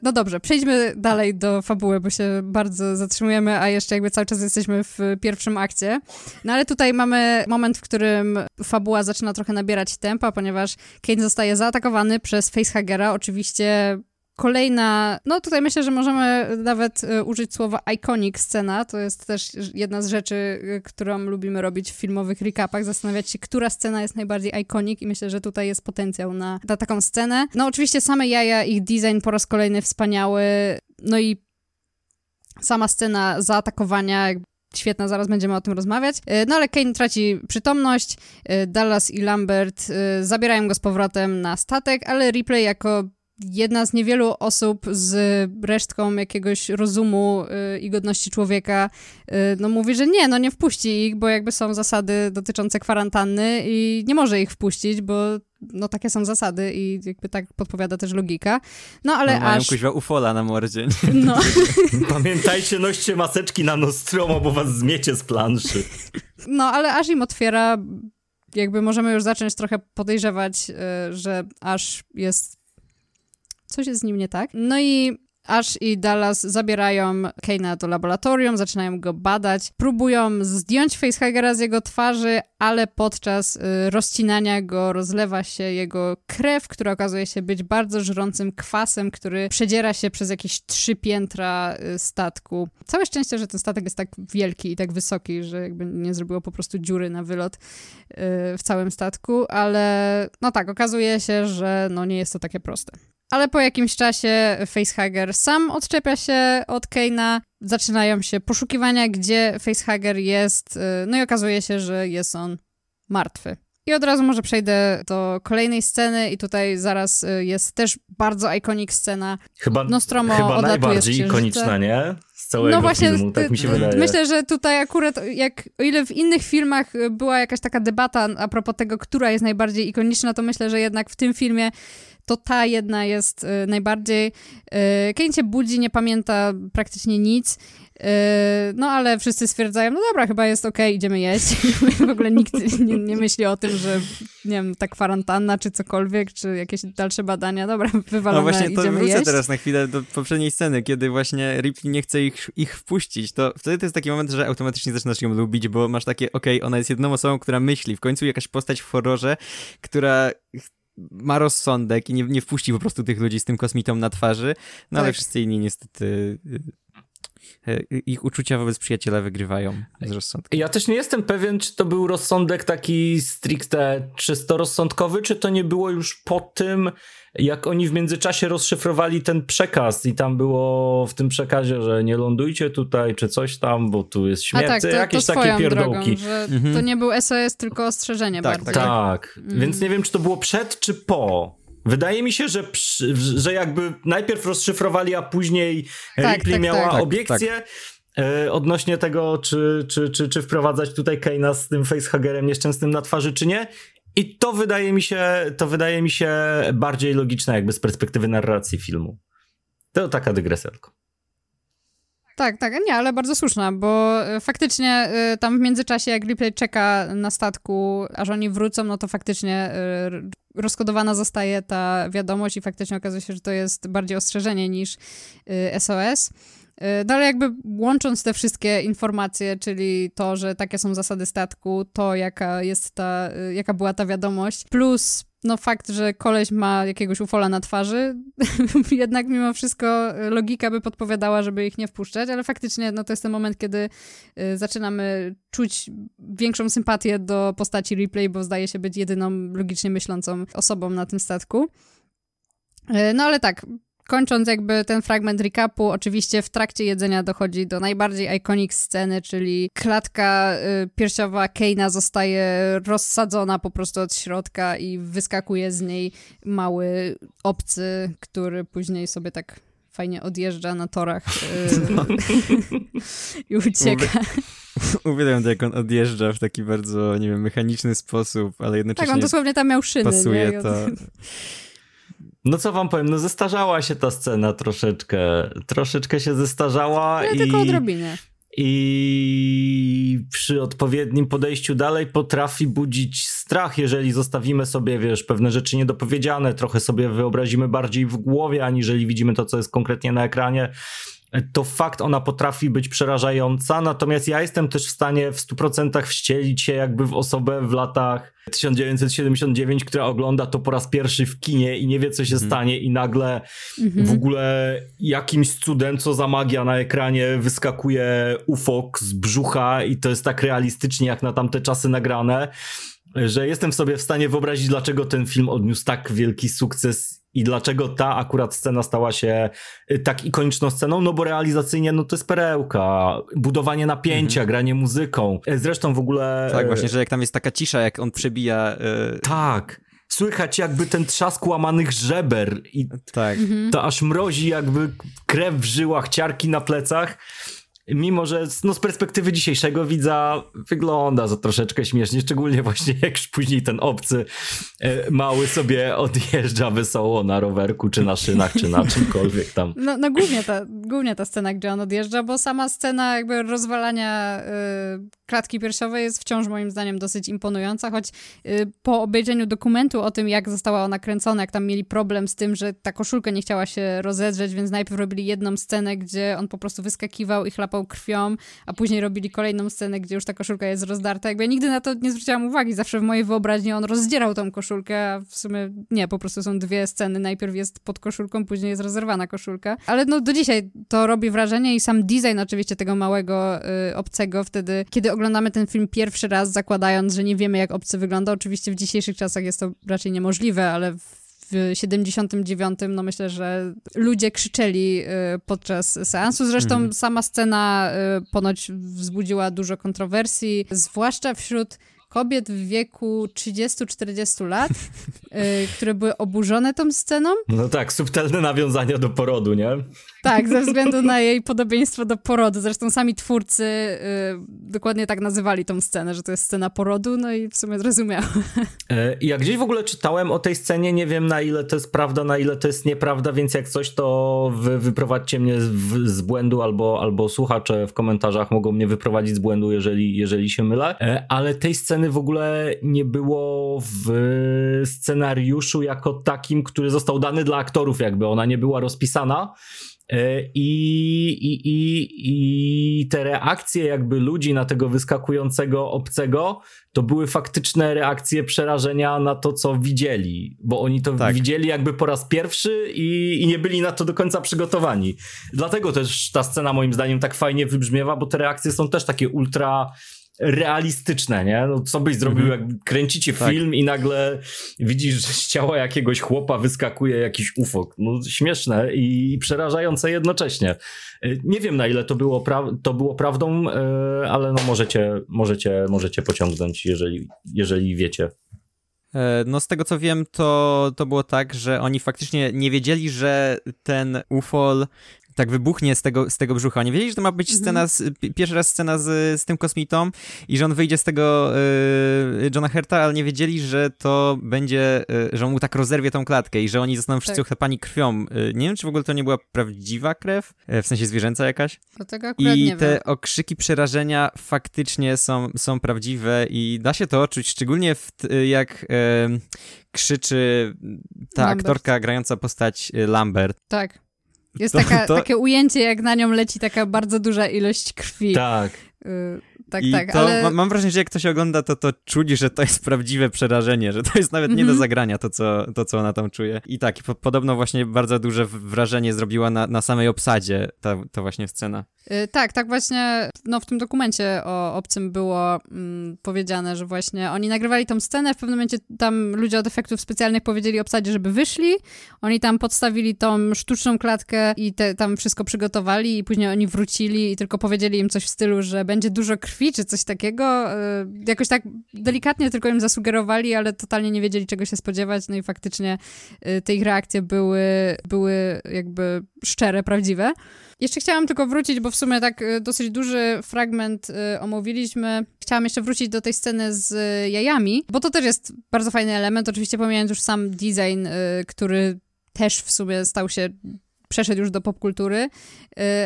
A: No dobrze, przejdźmy dalej do fabuły, bo się bardzo zatrzymujemy, a jeszcze jakby cały czas jesteśmy w pierwszym akcie. No ale tutaj mamy moment, w którym fabuła zaczyna trochę nabierać tempa, ponieważ Kane zostaje zaatakowany przez Facehagera, oczywiście Kolejna, no tutaj myślę, że możemy nawet e, użyć słowa iconic scena. To jest też jedna z rzeczy, e, którą lubimy robić w filmowych recapach, zastanawiać się, która scena jest najbardziej iconic i myślę, że tutaj jest potencjał na, na taką scenę. No oczywiście same jaja, ich design po raz kolejny wspaniały, no i sama scena zaatakowania, świetna, zaraz będziemy o tym rozmawiać. E, no ale Kane traci przytomność, Dallas i Lambert zabierają go z powrotem na statek, ale Ripley jako jedna z niewielu osób z resztką jakiegoś rozumu y, i godności człowieka, y, no mówi, że nie, no nie wpuści ich, bo jakby są zasady dotyczące kwarantanny i nie może ich wpuścić, bo no takie są zasady i jakby tak podpowiada też logika. No ale no,
B: mają
A: aż...
B: kuźwa ufola na mordzie. [LAUGHS]
C: No. [LAUGHS] Pamiętajcie, noście maseczki na Nostromo, bo was zmiecie z planszy. [LAUGHS]
A: No ale aż im otwiera jakby możemy już zacząć trochę podejrzewać, y, że aż jest coś jest z nim nie tak. No i Ash i Dallas zabierają Kane'a do laboratorium, zaczynają go badać, próbują zdjąć facehagera z jego twarzy, ale podczas y, rozcinania go rozlewa się jego krew, która okazuje się być bardzo żrącym kwasem, który przedziera się przez jakieś trzy piętra y, statku. Całe szczęście, że ten statek jest tak wielki i tak wysoki, że jakby nie zrobiło po prostu dziury na wylot y, w całym statku, ale no tak, okazuje się, że no nie jest to takie proste. Ale po jakimś czasie Facehugger sam odczepia się od Keina, zaczynają się poszukiwania, gdzie Facehugger jest, y, no i okazuje się, że jest on martwy. I od razu może przejdę do kolejnej sceny i tutaj zaraz y, jest też bardzo iconic scena.
C: Chyba, Nostromo chyba najbardziej ikoniczna, nie? Z całego no właśnie, filmu, tak mi się wydaje.
A: Myślę, że tutaj akurat, jak o ile w innych filmach była jakaś taka debata a propos tego, która jest najbardziej ikoniczna, to myślę, że jednak w tym filmie to ta jedna jest y, najbardziej. Y, Kane się budzi, nie pamięta praktycznie nic. no ale wszyscy stwierdzają, no dobra, chyba jest okej, okay, idziemy jeść. [LAUGHS] w ogóle nikt nie, nie, myśli o tym, że nie wiem, ta kwarantanna czy cokolwiek, czy jakieś dalsze badania, dobra, wywalone,
B: No właśnie, to
A: idziemy
B: wrócę
A: jeść.
B: teraz na chwilę do poprzedniej sceny, kiedy właśnie Ripley nie chce ich, ich wpuścić, to wtedy to jest taki moment, że automatycznie zaczynasz ją lubić, bo masz takie, okej, okay, ona jest jedną osobą, która myśli, w końcu jakaś postać w horrorze, która ma rozsądek i nie, nie wpuści po prostu tych ludzi z tym kosmitą na twarzy, no tak. ale wszyscy inni niestety E, ich uczucia wobec przyjaciela wygrywają z rozsądkiem.
C: Ja też nie jestem pewien, czy to był rozsądek taki stricte czysto rozsądkowy, czy to nie było już po tym, jak oni w międzyczasie rozszyfrowali ten przekaz i tam było w tym przekazie, że nie lądujcie tutaj, czy coś tam, bo tu jest śmierć,
A: tak, to,
C: jakieś
A: to
C: takie pierdółki.
A: Drogą, że mhm. To nie był SOS, tylko ostrzeżenie
B: tak,
A: bardzo.
C: Tak, tak. Mhm. więc nie wiem, czy to było przed, czy po. Wydaje mi się, że, że jakby najpierw rozszyfrowali, a później tak, Ripley tak, miała tak. obiekcję e, odnośnie tego, czy, czy, czy, czy wprowadzać tutaj Kane'a z tym facehagerem nieszczęsnym na twarzy, czy nie. I to wydaje mi się, to wydaje mi się bardziej logiczne jakby z perspektywy narracji filmu. To taka dygresja tylko.
A: Tak, tak, nie, ale bardzo słuszna, bo e, faktycznie e, tam w międzyczasie, jak Ripley czeka na statku, aż oni wrócą, no to faktycznie e, rozkodowana zostaje ta wiadomość i faktycznie okazuje się, że to jest bardziej ostrzeżenie niż SOS. No ale jakby łącząc te wszystkie informacje, czyli to, że takie są zasady statku, to jaka jest ta, jaka była ta wiadomość, plus no fakt, że koleś ma jakiegoś ufola na twarzy, [LAUGHS] jednak mimo wszystko logika by podpowiadała, żeby ich nie wpuszczać, ale faktycznie no to jest ten moment, kiedy y, zaczynamy czuć większą sympatię do postaci Replay, bo zdaje się być jedyną logicznie myślącą osobą na tym statku. Y, no ale tak, kończąc jakby ten fragment recapu, oczywiście w trakcie jedzenia dochodzi do najbardziej iconic sceny, czyli klatka y, piersiowa Keina zostaje rozsadzona po prostu od środka i wyskakuje z niej mały obcy, który później sobie tak fajnie odjeżdża na torach y, no. [LAUGHS] i ucieka.
B: Uwielbiam to, jak on odjeżdża w taki bardzo, nie wiem, mechaniczny sposób, ale jednocześnie
A: Tak, on dosłownie tam miał szyny.
B: Pasuje
A: nie?
B: to... [LAUGHS]
C: No co wam powiem, no zestarzała się ta scena troszeczkę. Troszeczkę się zestarzała.
A: Ale
C: i...
A: tylko odrobinie.
C: I przy odpowiednim podejściu dalej potrafi budzić strach, jeżeli zostawimy sobie, wiesz, pewne rzeczy niedopowiedziane, trochę sobie wyobrazimy bardziej w głowie, aniżeli widzimy to, co jest konkretnie na ekranie to fakt ona potrafi być przerażająca, natomiast ja jestem też w stanie w 100% wścielić się jakby w osobę w latach 1979, która ogląda to po raz pierwszy w kinie i nie wie co się mhm. stanie i nagle mhm. w ogóle jakimś cudem, co za magia na ekranie wyskakuje ufok z brzucha i to jest tak realistycznie jak na tamte czasy nagrane, że jestem w sobie w stanie wyobrazić dlaczego ten film odniósł tak wielki sukces i dlaczego ta akurat scena stała się y, tak ikoniczną sceną? No bo realizacyjnie no to jest perełka, budowanie napięcia, mhm. granie muzyką. E, zresztą w ogóle...
B: Tak, właśnie, że jak tam jest taka cisza, jak on przebija...
C: Yy... Tak. Słychać jakby ten trzask łamanych żeber i tak. to aż mrozi jakby krew w żyłach, ciarki na plecach mimo że no, z perspektywy dzisiejszego widza wygląda to troszeczkę śmiesznie, szczególnie właśnie jak później ten obcy e, mały sobie odjeżdża wesoło na rowerku, czy na szynach, czy na czymkolwiek tam.
A: No, no głównie, ta, głównie ta scena, gdzie on odjeżdża, bo sama scena jakby rozwalania y, klatki piersiowej jest wciąż moim zdaniem dosyć imponująca, choć y, po obejrzeniu dokumentu o tym, jak została ona kręcona, jak tam mieli problem z tym, że ta koszulka nie chciała się rozedrzeć, więc najpierw robili jedną scenę, gdzie on po prostu wyskakiwał i chlapał krwią, a później robili kolejną scenę, gdzie już ta koszulka jest rozdarta. Jakby ja nigdy na to nie zwróciłam uwagi, zawsze w mojej wyobraźni on rozdzierał tą koszulkę, a w sumie nie, po prostu są dwie sceny, najpierw jest pod koszulką, później jest rozerwana koszulka. Ale no do dzisiaj to robi wrażenie i sam design oczywiście tego małego y, obcego wtedy, kiedy oglądamy ten film pierwszy raz, zakładając, że nie wiemy, jak obcy wygląda. Oczywiście w dzisiejszych czasach jest to raczej niemożliwe, ale w 79, no myślę, że ludzie krzyczeli y, podczas seansu. Zresztą mhm. sama scena y, ponoć wzbudziła dużo kontrowersji, zwłaszcza wśród kobiet w wieku 30-40 lat, y, które były oburzone tą sceną.
C: No tak, subtelne nawiązania do porodu, nie?
A: Tak, ze względu na jej podobieństwo do porodu. Zresztą sami twórcy y, dokładnie tak nazywali tą scenę, że to jest scena porodu, no i w sumie zrozumiałem.
C: E, ja gdzieś w ogóle czytałem o tej scenie, nie wiem na ile to jest prawda, na ile to jest nieprawda, więc jak coś, to wy, wyprowadźcie mnie z, z błędu, albo, albo słuchacze w komentarzach mogą mnie wyprowadzić z błędu, jeżeli, jeżeli się mylę. E, ale tej sceny w ogóle nie było w scenariuszu jako takim, który został dany dla aktorów, jakby ona nie była rozpisana. E, I, i, i, I te reakcje jakby ludzi na tego wyskakującego obcego to były faktyczne reakcje przerażenia na to, co widzieli, bo oni to tak. widzieli jakby po raz pierwszy i, i nie byli na to do końca przygotowani. Dlatego też ta scena moim zdaniem tak fajnie wybrzmiewa, bo te reakcje są też takie ultra realistyczne, nie? No, co byś zrobił, mhm. jak kręcicie tak. film i nagle widzisz, że z ciała jakiegoś chłopa wyskakuje jakiś ufok. No, śmieszne i przerażające jednocześnie. Y, nie wiem, na ile to było, to było prawdą, yy, ale no możecie, możecie, możecie pociągnąć, jeżeli, jeżeli wiecie.
B: E, no z tego co wiem, to, to było tak, że oni faktycznie nie wiedzieli, że ten ufol tak wybuchnie z tego, z tego brzucha. Nie wiedzieli, że to ma być scena, z, pierwszy raz scena z, z tym kosmitą i że on wyjdzie z tego y, Johna Herta, ale nie wiedzieli, że to będzie, y, że on mu tak rozerwie tą klatkę i że oni zostaną wszyscy tak. krwią. Y, nie wiem, czy w ogóle to nie była prawdziwa krew, w sensie zwierzęca jakaś.
A: To tego akurat
B: I
A: nie
B: te
A: wiem.
B: okrzyki przerażenia faktycznie są, są prawdziwe i da się to odczuć, szczególnie w, jak krzyczy ta Lambert. aktorka grająca postać Lambert.
A: Tak. Jest to, taka, to... takie ujęcie, jak na nią leci taka bardzo duża ilość krwi.
C: Tak.
A: Y tak,
B: I
A: tak,
B: to
A: ale...
B: mam wrażenie, że jak ktoś ogląda, to to czuć, że to jest prawdziwe przerażenie, że to jest nawet nie do mhm. zagrania to, co, to, co ona tam czuje. I tak, po, podobno właśnie bardzo duże wrażenie zrobiła na, na samej obsadzie ta, ta właśnie scena.
A: Yy, tak, tak właśnie no, w tym dokumencie o Obcym było mm, powiedziane, że właśnie oni nagrywali tą scenę, w pewnym momencie tam ludzie od efektów specjalnych powiedzieli obsadzie, żeby wyszli, oni tam podstawili tą sztuczną klatkę i te, tam wszystko przygotowali i później oni wrócili i tylko powiedzieli im coś w stylu, że będzie dużo krwi czy coś takiego. Y, jakoś tak delikatnie tylko im zasugerowali, ale totalnie nie wiedzieli czego się spodziewać, no i faktycznie y, te ich reakcje były, były jakby szczere, prawdziwe. Jeszcze chciałam tylko wrócić, bo w sumie tak y, dosyć duży fragment omówiliśmy. Chciałam jeszcze wrócić do tej sceny z jajami, bo to też jest bardzo fajny element, oczywiście pomijając już sam design, który też w sumie stał się przeszedł już do popkultury,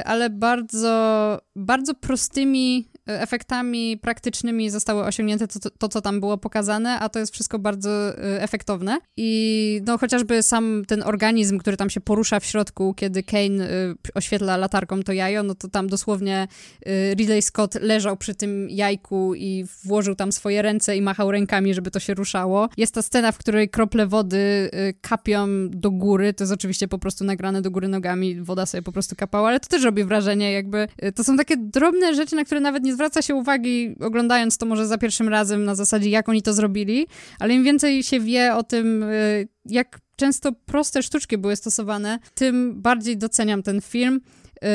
A: ale bardzo, bardzo prostymi efektami praktycznymi zostały osiągnięte to, to, co tam było pokazane, a to jest wszystko bardzo y, efektowne. I no chociażby sam ten organizm, który tam się porusza w środku, kiedy Kane y, oświetla latarką to jajo, no to tam dosłownie y, Ridley Scott leżał przy tym jajku i włożył tam swoje ręce i machał rękami, żeby to się ruszało. Jest ta scena, w której krople wody kapią do góry, to jest oczywiście po prostu nagrane do góry nogami, woda sobie po prostu kapała, ale to też robi wrażenie, jakby to są takie drobne rzeczy, na które nawet nie zwraca się uwagi, oglądając to może za pierwszym razem, na zasadzie jak oni to zrobili, ale im więcej się wie o tym, y, jak często proste sztuczki były stosowane, tym bardziej doceniam ten film.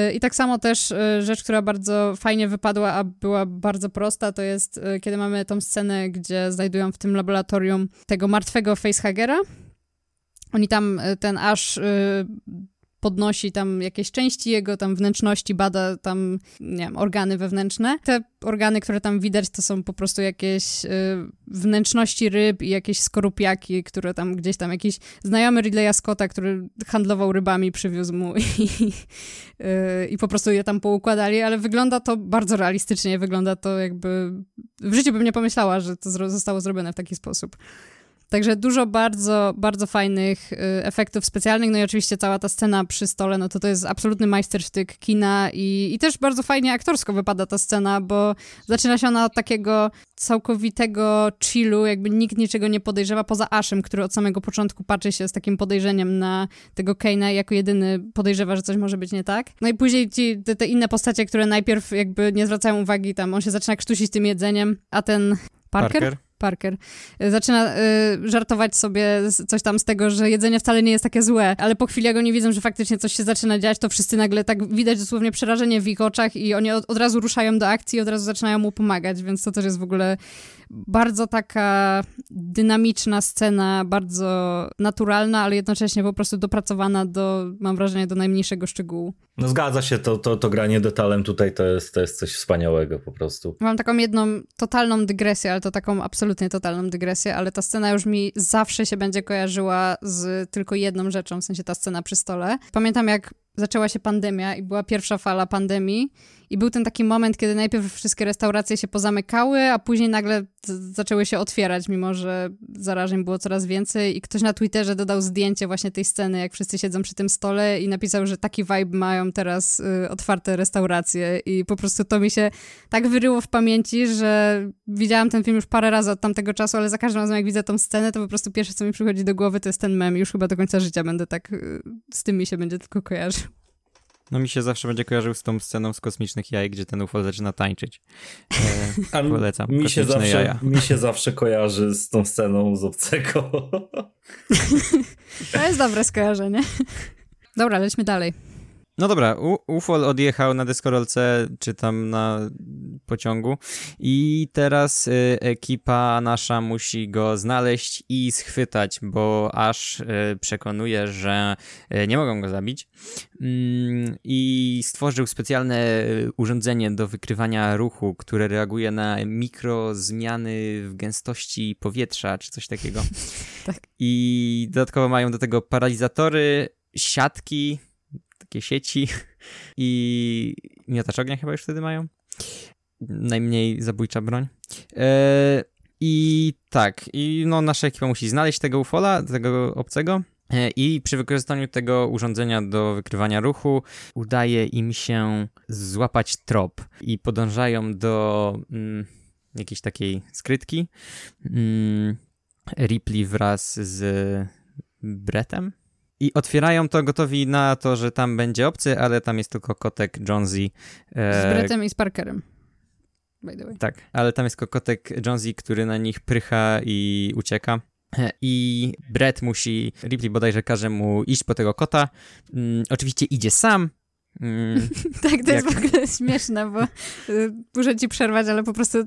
A: Y, I tak samo też y, rzecz, która bardzo fajnie wypadła, a była bardzo prosta, to jest kiedy mamy tą scenę, gdzie znajdują w tym laboratorium tego martwego facehagera. Oni tam ten aż podnosi tam jakieś części jego tam wnętrzności, bada tam, nie wiem, organy wewnętrzne. Te organy, które tam widać, to są po prostu jakieś y, wnętrzności ryb i jakieś skorupiaki, które tam gdzieś tam jakiś znajomy Ridleya Scotta, który handlował rybami, przywiózł mu i, [LAUGHS] y, i po prostu je tam poukładali, ale wygląda to bardzo realistycznie, wygląda to jakby... W życiu bym nie pomyślała, że to zostało zrobione w taki sposób. Także dużo bardzo, bardzo fajnych y, efektów specjalnych, no i oczywiście cała ta scena przy stole, no to to jest absolutny majstersztyk kina i, i też bardzo fajnie aktorsko wypada ta scena, bo zaczyna się ona od takiego całkowitego chillu, jakby nikt niczego nie podejrzewa poza Ashem, który od samego początku patrzy się z takim podejrzeniem na tego Kane'a jako jedyny podejrzewa, że coś może być nie tak. No i później ci, te, te inne postacie, które najpierw jakby nie zwracają uwagi, tam on się zaczyna krztusić tym jedzeniem, a ten Parker?
B: Parker?
A: Parker. Zaczyna y, żartować sobie coś tam z tego, że jedzenie wcale nie jest takie złe, ale po chwili jak oni widzą, że faktycznie coś się zaczyna dziać, to wszyscy nagle tak widać dosłownie przerażenie w ich oczach i oni od, od razu ruszają do akcji i od razu zaczynają mu pomagać, więc to też jest w ogóle bardzo taka dynamiczna scena, bardzo naturalna, ale jednocześnie po prostu dopracowana do, mam wrażenie, do najmniejszego szczegółu.
C: No zgadza się, to, to, to granie detalem tutaj to jest, to jest coś wspaniałego po prostu.
A: Mam taką jedną totalną dygresję, ale to taką absolutnie totalną dygresję, ale ta scena już mi zawsze się będzie kojarzyła z tylko jedną rzeczą, w sensie ta scena przy stole. Pamiętam jak zaczęła się pandemia i była pierwsza fala pandemii i był ten taki moment, kiedy najpierw wszystkie restauracje się pozamykały, a później nagle zaczęły się otwierać, mimo że zarażeń było coraz więcej i ktoś na Twitterze dodał zdjęcie właśnie tej sceny, jak wszyscy siedzą przy tym stole i napisał, że taki vibe mają teraz y, otwarte restauracje i po prostu to mi się tak wyryło w pamięci, że widziałam ten film już parę razy od tamtego czasu, ale za każdym razem jak widzę tą scenę, to po prostu pierwsze co mi przychodzi do głowy to jest ten mem. Już chyba do końca życia będę tak, y, z tym mi się będzie tylko kojarzył.
B: No mi się zawsze będzie kojarzył z tą sceną z kosmicznych jaj, gdzie ten UFO zaczyna tańczyć. [LAUGHS] E, polecam.
C: Mi się, zawsze,
B: jaja.
C: mi się zawsze kojarzy z tą sceną z obcego. [LAUGHS] [LAUGHS]
A: To jest dobre skojarzenie. Dobra, lećmy dalej.
B: No dobra, UFOL odjechał na deskorolce, czy tam na pociągu i teraz y, ekipa nasza musi go znaleźć i schwytać, bo aż y, przekonuje, że y, nie mogą go zabić mm, i stworzył specjalne urządzenie do wykrywania ruchu, które reaguje na mikrozmiany w gęstości powietrza, czy coś takiego. [LAUGHS] tak. I dodatkowo mają do tego paralizatory, siatki, takie sieci [LAUGHS] i miotacz ognia chyba już wtedy mają. Najmniej zabójcza broń. E, I tak, i no nasza ekipa musi znaleźć tego ufola, tego obcego. E, I przy wykorzystaniu tego urządzenia do wykrywania ruchu udaje im się złapać trop i podążają do mm, jakiejś takiej skrytki. Mm, Ripley wraz z Bretem, i otwierają to gotowi na to, że tam będzie obcy, ale tam jest tylko kotek Jonesy.
A: E... Z Brettem i z Parkerem. By the way.
B: Tak, ale tam jest tylko kotek Jonesy, który na nich prycha i ucieka. E, I Brett musi, Ripley bodajże każe mu iść po tego kota. Mm, oczywiście idzie sam,
A: Mm, [LAUGHS] tak, to jak... jest w ogóle śmieszne, bo y, muszę ci przerwać, ale po prostu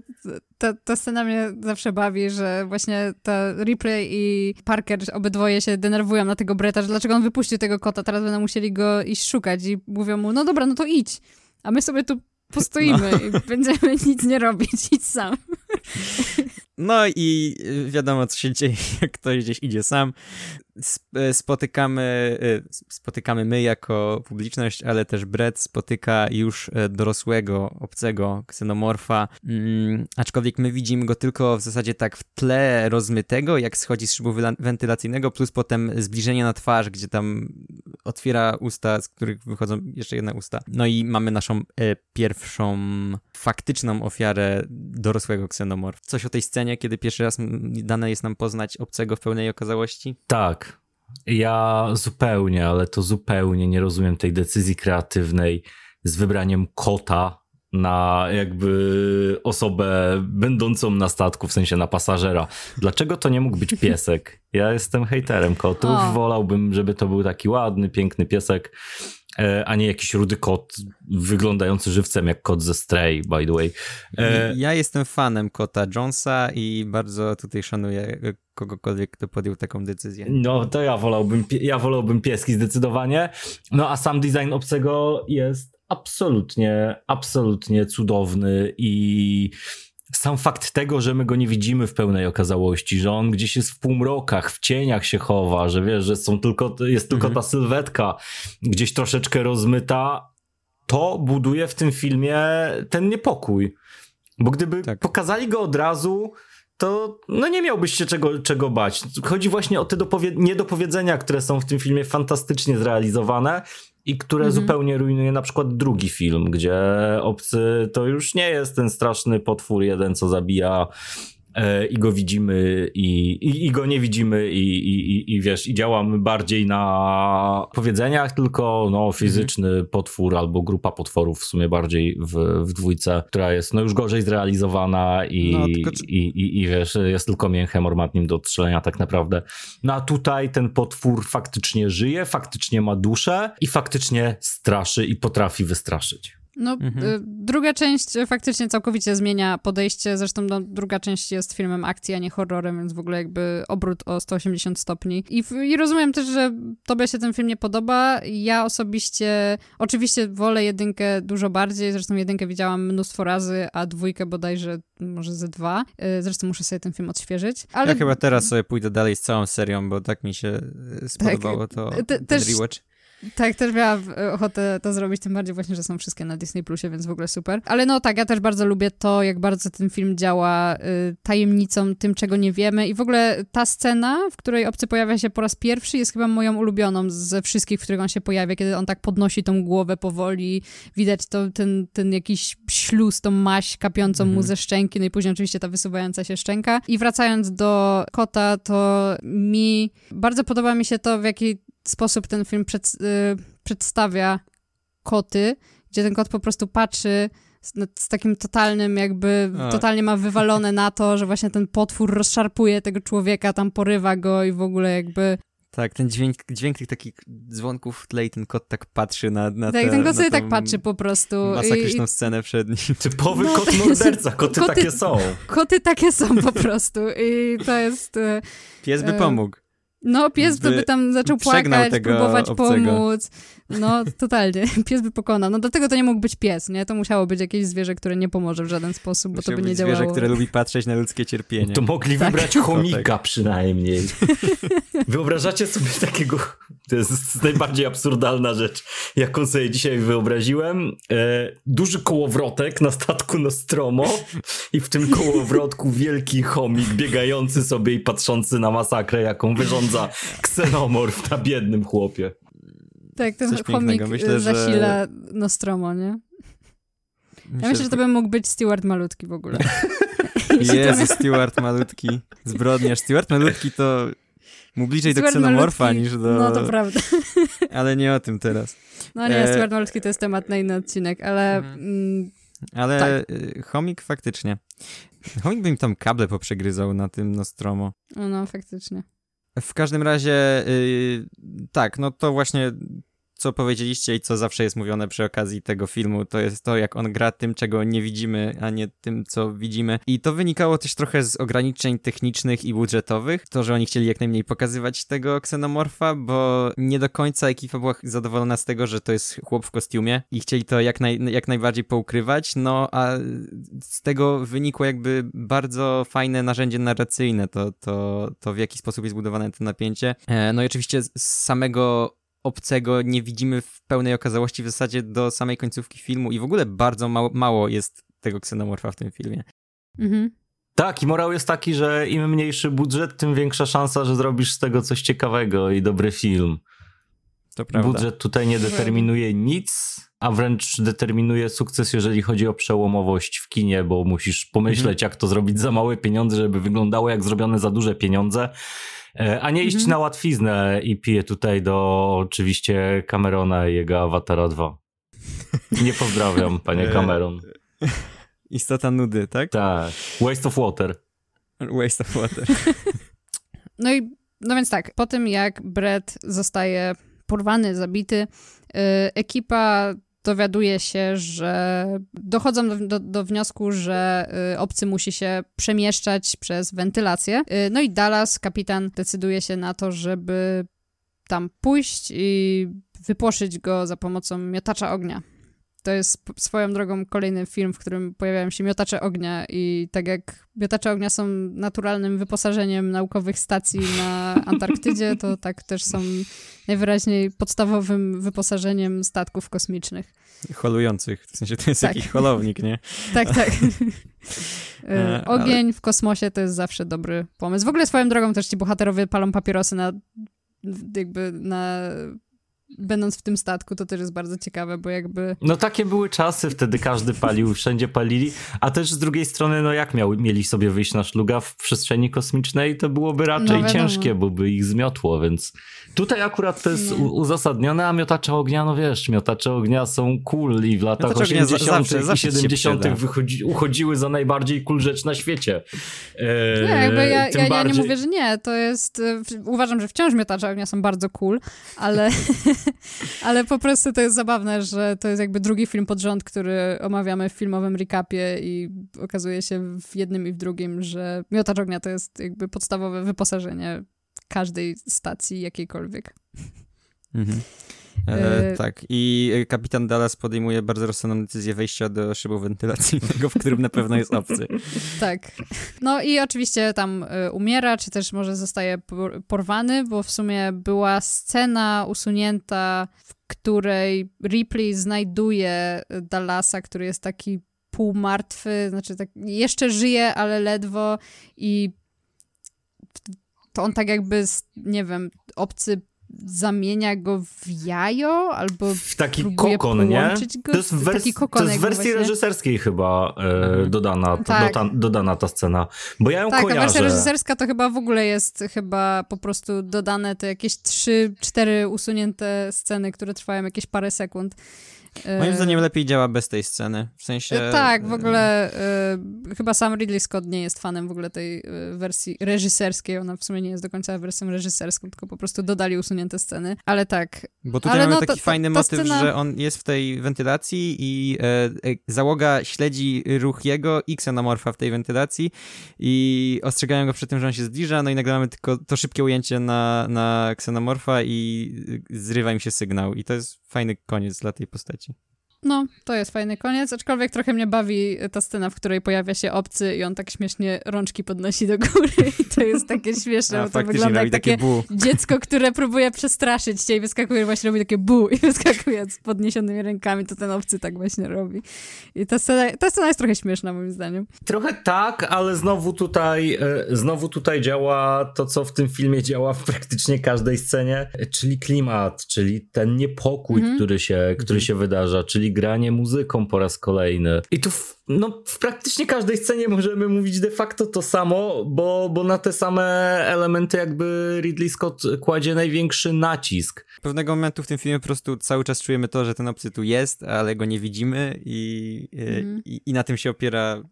A: ta, ta scena mnie zawsze bawi, że właśnie ta Ripley i Parker obydwoje się denerwują na tego Breta, że dlaczego on wypuścił tego kota, teraz będą musieli go iść szukać i mówią mu, no dobra, no to idź. A my sobie tu postoimy no. i będziemy nic nie robić, idź sam. [LAUGHS]
B: No i wiadomo, co się [LAUGHS] dzieje, jak ktoś gdzieś idzie sam. E, spotykamy, e, spotykamy my jako publiczność, ale też Brett spotyka już dorosłego, obcego ksenomorfa, mm, aczkolwiek my widzimy go tylko w zasadzie tak w tle rozmytego, jak schodzi z szybu wentylacyjnego, plus potem zbliżenie na twarz, gdzie tam otwiera usta, z których wychodzą jeszcze jedne usta. No i mamy naszą pierwszą faktyczną ofiarę dorosłego ksenomorfa. Coś o tej scenie, kiedy pierwszy raz dane jest nam poznać obcego w pełnej okazałości?
C: Tak, ja zupełnie, ale to zupełnie nie rozumiem tej decyzji kreatywnej z wybraniem kota na jakby osobę będącą na statku, w sensie na pasażera. Dlaczego to nie mógł być [LAUGHS] piesek? Ja jestem hejterem kotów, o. wolałbym, żeby to był taki ładny, piękny piesek, a nie jakiś rudy kot wyglądający żywcem jak kot ze Stray, by the way.
B: E... Ja jestem fanem kota Jonesa i bardzo tutaj szanuję kogokolwiek, kto podjął taką decyzję.
C: No, to ja wolałbym, ja wolałbym pieski zdecydowanie. No, a sam design obcego jest absolutnie, absolutnie cudowny i sam fakt tego, że my go nie widzimy w pełnej okazałości, że on gdzieś jest w półmrokach, w cieniach się chowa, że wiesz, że są tylko, jest tylko mhm. ta sylwetka gdzieś troszeczkę rozmyta, to buduje w tym filmie ten niepokój. Bo gdyby tak. pokazali go od razu, to no nie miałbyś się czego, czego bać. Chodzi właśnie o te niedopowiedzenia, które są w tym filmie fantastycznie zrealizowane i które mhm. zupełnie rujnuje na przykład drugi film, gdzie obcy to już nie jest ten straszny potwór jeden, co zabija i go widzimy i, i, i go nie widzimy i, i, i wiesz, i działamy bardziej na powiedzeniach, tylko no fizyczny mhm. potwór albo grupa potworów w sumie bardziej w, w dwójce, która jest no już gorzej zrealizowana i, no, tylko... i, i, i wiesz, jest tylko mięchem ormatnim do odstrzelenia tak naprawdę. No a tutaj ten potwór faktycznie żyje, faktycznie ma duszę i faktycznie straszy i potrafi wystraszyć.
A: No, mhm. Y, druga część faktycznie całkowicie zmienia podejście, zresztą no, druga część jest filmem akcji, a nie horrorem, więc w ogóle jakby obrót o 180 stopni. I, I rozumiem też, że tobie się ten film nie podoba. Ja osobiście, oczywiście wolę jedynkę dużo bardziej, zresztą jedynkę widziałam mnóstwo razy, a dwójkę bodajże może ze dwa. Y, zresztą muszę sobie ten film odświeżyć. Ale...
B: Ja chyba teraz sobie pójdę dalej z całą serią, bo tak mi się y, spodobało tak, to, te, ten też, rewatch.
A: Tak, też miałam ochotę to zrobić, tym bardziej właśnie, że są wszystkie na Disney Plusie, więc w ogóle super. Ale no tak, ja też bardzo lubię to, jak bardzo ten film działa y, tajemnicą, tym, czego nie wiemy i w ogóle ta scena, w której obcy pojawia się po raz pierwszy, jest chyba moją ulubioną ze wszystkich, w których on się pojawia, kiedy on tak podnosi tą głowę powoli, widać to, ten, ten jakiś śluz, tą maść kapiącą mhm. mu ze szczęki, no i później oczywiście ta wysuwająca się szczęka. I wracając do kota, to mi bardzo podoba mi się to, w jaki sposób ten film przed, y, przedstawia koty, gdzie ten kot po prostu patrzy z, z takim totalnym jakby, A. totalnie ma wywalone na to, że właśnie ten potwór rozszarpuje tego człowieka, tam porywa go i w ogóle jakby...
B: Tak, ten dźwięk, dźwięk tych takich dzwonków w tle i ten kot tak patrzy na, na
A: Tak, te, ten kot sobie tak patrzy po prostu.
B: Masakryczną I, scenę przed nim. [LAUGHS]
C: Typowy no, kot morderca, koty, koty, takie są.
A: Koty takie są po prostu i to jest...
B: Pies by e, pomógł.
A: No, pies by, by tam zaczął płakać, próbować obcego. pomóc. No, totalnie. [LAUGHS] Pies by pokonał. No, dlatego to nie mógł być pies, nie? To musiało być jakieś zwierzę, które nie pomoże w żaden sposób, bo to by nie działało.
B: zwierzę, które lubi patrzeć na ludzkie cierpienie.
C: To mogli tak. wybrać chomika przynajmniej. [LAUGHS] Wyobrażacie sobie takiego... To jest najbardziej absurdalna rzecz, jaką sobie dzisiaj wyobraziłem. E, duży kołowrotek na statku Nostromo i w tym kołowrotku wielki chomik biegający sobie i patrzący na masakrę, jaką wyrządza ksenomorf na biednym chłopie.
A: Tak, ten Coś chomik myślę, zasila że... Nostromo, nie? Myślę, ja myślę, że to by mógł być Stewart Malutki w ogóle. [LAUGHS]
B: Jezu, Stewart Malutki. Zbrodniarz. Stewart Malutki to mu bliżej Stewart do ksenomorfa Malutki, niż do...
A: No to prawda. [LAUGHS]
B: Ale nie o tym teraz.
A: No nie, e... Stewart Malutki to jest temat na inny odcinek, ale... Mhm. Mm,
B: ale tak. Y, chomik faktycznie. Chomik by tam kable poprzegryzał na tym Nostromo.
A: No, no faktycznie.
B: W każdym razie, yy, tak, no to właśnie co powiedzieliście i co zawsze jest mówione przy okazji tego filmu, to jest to, jak on gra tym, czego nie widzimy, a nie tym, co widzimy. I to wynikało też trochę z ograniczeń technicznych i budżetowych. To, że oni chcieli jak najmniej pokazywać tego ksenomorfa, bo nie do końca ekipa była zadowolona z tego, że to jest chłop w kostiumie i chcieli to jak, naj, jak najbardziej poukrywać, no a z tego wynikło jakby bardzo fajne narzędzie narracyjne, to, to, to w jaki sposób jest budowane to napięcie. E, no i oczywiście z samego obcego nie widzimy w pełnej okazałości w zasadzie do samej końcówki filmu i w ogóle bardzo mało, mało jest tego ksenomorfa w tym filmie. Mhm.
C: Tak, i morał jest taki, że im mniejszy budżet, tym większa szansa, że zrobisz z tego coś ciekawego i dobry film.
B: To prawda.
C: Budżet tutaj nie determinuje nic, a wręcz determinuje sukces, jeżeli chodzi o przełomowość w kinie, bo musisz pomyśleć, mhm. jak to zrobić za małe pieniądze, żeby wyglądało jak zrobione za duże pieniądze. E, a nie iść mhm. na łatwiznę i piję tutaj do oczywiście Camerona i jego Awatara 2. Nie pozdrawiam, panie [LAUGHS] e, Cameron.
B: Istota nudy, tak?
C: Tak. Waste of water.
B: Waste of water.
A: No i, no więc tak, po tym jak Brett zostaje porwany, zabity, yy, ekipa dowiaduje się, że dochodzą do, do, do, wniosku, że y, obcy musi się przemieszczać przez wentylację. Y, no i Dallas, kapitan, decyduje się na to, żeby tam pójść i wypłoszyć go za pomocą miotacza ognia. To jest swoją drogą kolejny film, w którym pojawiają się miotacze ognia i tak jak miotacze ognia są naturalnym wyposażeniem naukowych stacji na [LAUGHS] Antarktydzie, to tak też są najwyraźniej podstawowym wyposażeniem statków kosmicznych.
B: Holujących, w sensie to jest tak. jakiś holownik, nie? [LAUGHS]
A: tak, tak. [LAUGHS] E, ogień w kosmosie to jest zawsze dobry pomysł. W ogóle swoją drogą też ci bohaterowie palą papierosy na jakby na będąc w tym statku, to też jest bardzo ciekawe, bo jakby...
C: No takie były czasy, wtedy każdy palił, wszędzie palili, a też z drugiej strony, no jak miał, mieli sobie wyjść na szluga w przestrzeni kosmicznej, to byłoby raczej no ciężkie, bo by ich zmiotło, więc tutaj akurat to jest no. uzasadnione, a miotacze ognia, no wiesz, miotacze ognia są cool i w latach Miotacz 80. Zawsze, zawsze i 70. Wychodzi, uchodziły za najbardziej cool rzecz na świecie.
A: E, nie, jakby ja, ja, ja bardziej... nie mówię, że nie, to jest, e, uważam, że wciąż miotacze ognia są bardzo cool, ale, [LAUGHS] [LAUGHS] ale po prostu to jest zabawne, że to jest jakby drugi film pod rząd, który omawiamy w filmowym recapie i okazuje się w jednym i w drugim, że miotacz ognia to jest jakby podstawowe wyposażenie każdej stacji jakiejkolwiek.
B: Mhm. E, e, tak, i kapitan Dallas podejmuje bardzo rozsądną decyzję wejścia do szybu wentylacyjnego, w którym na pewno jest obcy. [LAUGHS]
A: tak. No i oczywiście tam e, umiera, czy też może zostaje porwany, bo w sumie była scena usunięta, w której Ripley znajduje Dallasa, który jest taki półmartwy, znaczy tak jeszcze żyje, ale ledwo i to on tak jakby, nie wiem, obcy zamienia go w jajo, albo
C: w taki kokon, nie? Go. To jest, w wers- to jest w wersji właśnie. reżyserskiej chyba e, dodana, tak. ta, dodana ta scena, bo ja ją
A: tak,
C: kojarzę.
A: Tak, wersja reżyserska to chyba w ogóle jest chyba po prostu dodane te jakieś trzy, cztery usunięte sceny, które trwają jakieś parę sekund.
B: Moim zdaniem lepiej działa bez tej sceny. W sensie.
A: E, tak, w ogóle y, chyba sam Ridley Scott nie jest fanem w ogóle tej wersji reżyserskiej. Ona w sumie nie jest do końca wersją reżyserską, tylko po prostu dodali usunięte sceny. Ale tak.
B: Bo tutaj Ale mamy no, taki fajny motyw, scena... że on jest w tej wentylacji i e, załoga śledzi ruch jego i ksenomorfa w tej wentylacji i ostrzegają go przed tym, że on się zbliża, no i nagle mamy tylko to szybkie ujęcie na, na ksenomorfa i zrywa im się sygnał. I to jest fajny koniec dla tej postaci.
A: No, to jest fajny koniec, aczkolwiek trochę mnie bawi ta scena, w której pojawia się obcy i on tak śmiesznie rączki podnosi do góry [LAUGHS] i to jest takie śmieszne, A, bo to wygląda jak takie, takie dziecko, które próbuje przestraszyć cię i wyskakuje, właśnie robi takie bu i [LAUGHS] wyskakuje z podniesionymi rękami, to ten obcy tak właśnie robi. I ta scena, ta scena jest trochę śmieszna moim zdaniem.
C: Trochę tak, ale znowu tutaj, e, znowu tutaj działa to, co w tym filmie działa w praktycznie każdej scenie, czyli klimat, czyli ten niepokój, mhm. który, się, który się wydarza, czyli granie muzyką po raz kolejny. I tu w, no, w praktycznie każdej scenie możemy mówić de facto to samo, bo, bo na te same elementy jakby Ridley Scott kładzie największy nacisk.
B: Pewnego momentu w tym filmie po prostu cały czas czujemy to, że ten obcy tu jest, ale go nie widzimy i, mm. i, i na tym się opiera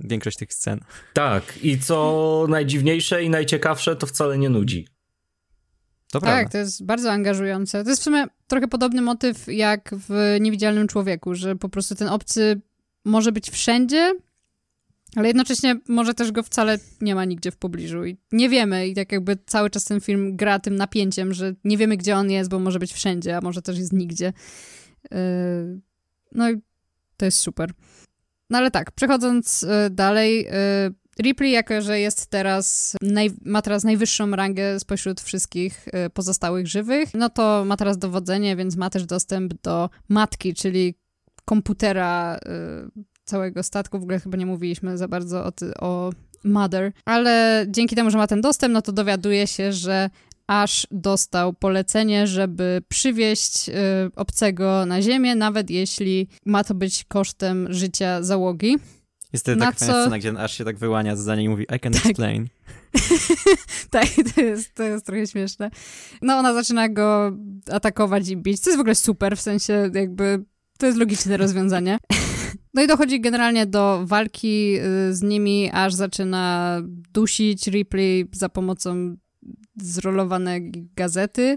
B: większość tych scen.
C: Tak, i co najdziwniejsze i najciekawsze, to wcale nie nudzi.
B: To
A: tak, to jest bardzo angażujące. To jest w sumie trochę podobny motyw jak w Niewidzialnym Człowieku, że po prostu ten obcy może być wszędzie, ale jednocześnie może też go wcale nie ma nigdzie w pobliżu i nie wiemy i tak jakby cały czas ten film gra tym napięciem, że nie wiemy gdzie on jest, bo może być wszędzie, a może też jest nigdzie. Yy, no i to jest super. No ale tak, przechodząc yy, dalej, yy, Ripley, jako że jest teraz, naj, ma teraz najwyższą rangę spośród wszystkich y, pozostałych żywych, no to ma teraz dowodzenie, więc ma też dostęp do matki, czyli komputera y, całego statku. W ogóle chyba nie mówiliśmy za bardzo o, o Mother, ale dzięki temu, że ma ten dostęp, no to dowiaduje się, że aż dostał polecenie, żeby przywieźć y, obcego na ziemię, nawet jeśli ma to być kosztem życia załogi.
B: Jest to taka co... scena, gdzie aż się tak wyłania z zdania i mówi I can tak. explain. [LAUGHS]
A: tak, to jest, to jest trochę śmieszne. No ona zaczyna go atakować i bić, co jest w ogóle super, w sensie jakby to jest logiczne rozwiązanie. [LAUGHS] No i dochodzi generalnie do walki y, z nimi, aż zaczyna dusić Ripley za pomocą zrolowanej gazety.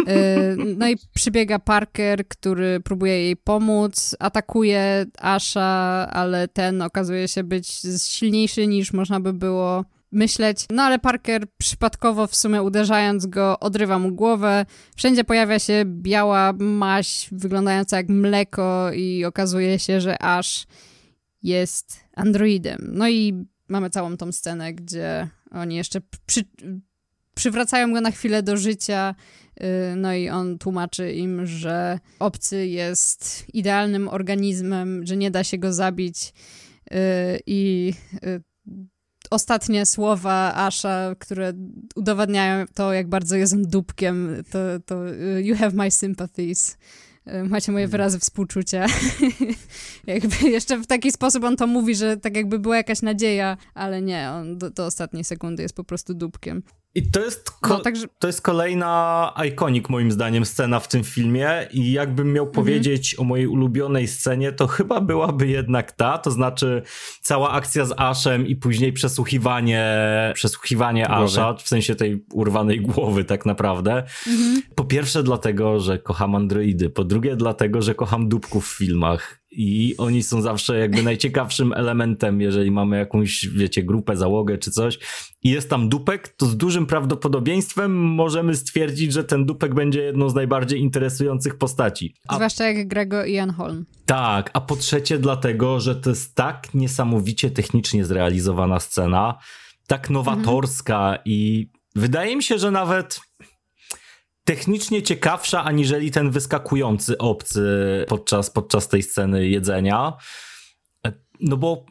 A: Y, no i przybiega Parker, który próbuje jej pomóc, atakuje Asha, ale ten okazuje się być silniejszy niż można by było myśleć. No ale Parker przypadkowo w sumie uderzając go odrywa mu głowę. Wszędzie pojawia się biała maź wyglądająca jak mleko i okazuje się, że Ash jest androidem. No i mamy całą tą scenę, gdzie oni jeszcze przy, przywracają go na chwilę do życia, y, no i on tłumaczy im, że obcy jest idealnym organizmem, że nie da się go zabić y, i y, ostatnie słowa Asha, które udowadniają to, jak bardzo jest on dupkiem, to, to you have my sympathies. Macie moje wyrazy współczucia. [LAUGHS] jakby jeszcze w taki sposób on to mówi, że tak jakby była jakaś nadzieja, ale nie, on do, do ostatniej sekundy jest po prostu dupkiem.
C: I to jest, ko- no, także... to jest kolejna ikonik moim zdaniem scena w tym filmie i jakbym miał mhm. powiedzieć o mojej ulubionej scenie, to chyba byłaby jednak ta, to znaczy cała akcja z Ashem i później przesłuchiwanie, przesłuchiwanie Asha, w sensie tej urwanej głowy tak naprawdę. Mhm. Po pierwsze dlatego, że kocham androidy, po drugie dlatego, że kocham dupków w filmach i oni są zawsze jakby najciekawszym elementem, jeżeli mamy jakąś, wiecie, grupę, załogę czy coś i jest tam dupek, to z dużym prawdopodobieństwem możemy stwierdzić, że ten dupek będzie jedną z najbardziej interesujących postaci.
A: A... Zwłaszcza jak Grego i Ian Holm.
C: Tak, a po trzecie dlatego, że to jest tak niesamowicie technicznie zrealizowana scena, tak nowatorska mhm. i wydaje mi się, że nawet technicznie ciekawsza aniżeli ten wyskakujący obcy podczas, podczas tej sceny jedzenia. No bo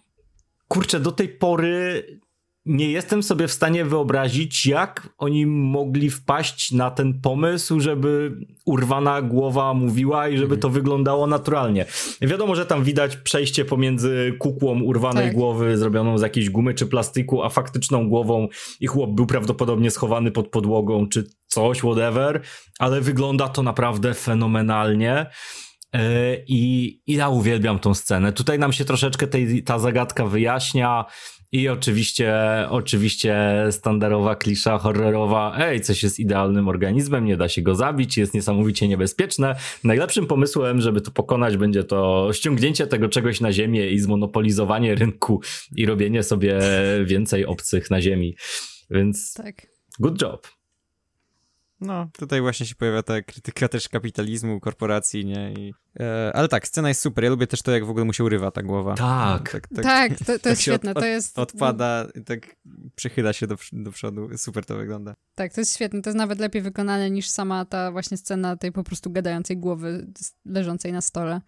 C: kurczę, do tej pory nie jestem sobie w stanie wyobrazić, jak oni mogli wpaść na ten pomysł, żeby urwana głowa mówiła i żeby mhm. to wyglądało naturalnie. Wiadomo, że tam widać przejście pomiędzy kukłą urwanej tak. głowy zrobioną z jakiejś gumy czy plastyku, a faktyczną głową i chłop był prawdopodobnie schowany pod podłogą czy coś, whatever, ale wygląda to naprawdę fenomenalnie. E, I, I ja uwielbiam tą scenę. Tutaj nam się troszeczkę tej, ta zagadka wyjaśnia. I oczywiście, oczywiście standardowa klisza horrorowa, ej, coś jest idealnym organizmem, nie da się go zabić, jest niesamowicie niebezpieczne. Najlepszym pomysłem, żeby to pokonać, będzie to ściągnięcie tego czegoś na ziemię i zmonopolizowanie rynku i robienie sobie więcej obcych na ziemi. Więc tak. good job.
B: No, tutaj właśnie się pojawia ta krytyka też kapitalizmu, korporacji, nie? I, e, ale tak, scena jest super. Ja lubię też to, jak w ogóle mu się urywa ta głowa.
C: Tak.
A: Tak, tak, tak to, to [LAUGHS] tak jest świetne. Od, to jest...
B: Odpada, tak przychyla się do, do przodu. Super to wygląda.
A: Tak, to jest świetne. To jest nawet lepiej wykonane niż sama ta właśnie scena tej po prostu gadającej głowy leżącej na stole.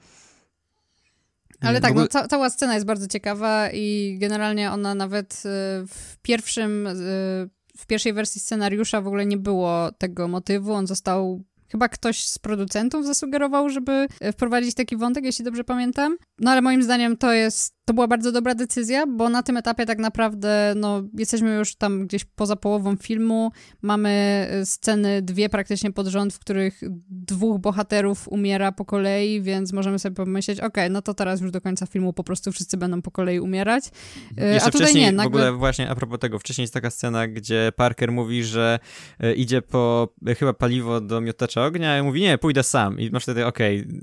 A: Ale tak, no, ca cała scena jest bardzo ciekawa i generalnie ona nawet y, w pierwszym y, w pierwszej wersji scenariusza w ogóle nie było tego motywu. On został Chyba ktoś z producentów zasugerował, żeby wprowadzić taki wątek, jeśli dobrze pamiętam. No ale moim zdaniem to jest to była bardzo dobra decyzja, bo na tym etapie tak naprawdę no, jesteśmy już tam gdzieś poza połową filmu. Mamy y, sceny dwie praktycznie pod rząd, w których dwóch bohaterów umiera po kolei, więc możemy sobie pomyśleć, okej, okay, no to teraz już do końca filmu po prostu wszyscy będą po kolei umierać.
B: Y, Jeszcze a tutaj nie, nagle... w ogóle właśnie a propos tego, wcześniej jest taka scena, gdzie Parker mówi, że y, idzie po chyba paliwo do miotacza ognia i mówi, nie, pójdę sam. I masz wtedy, okej, okay,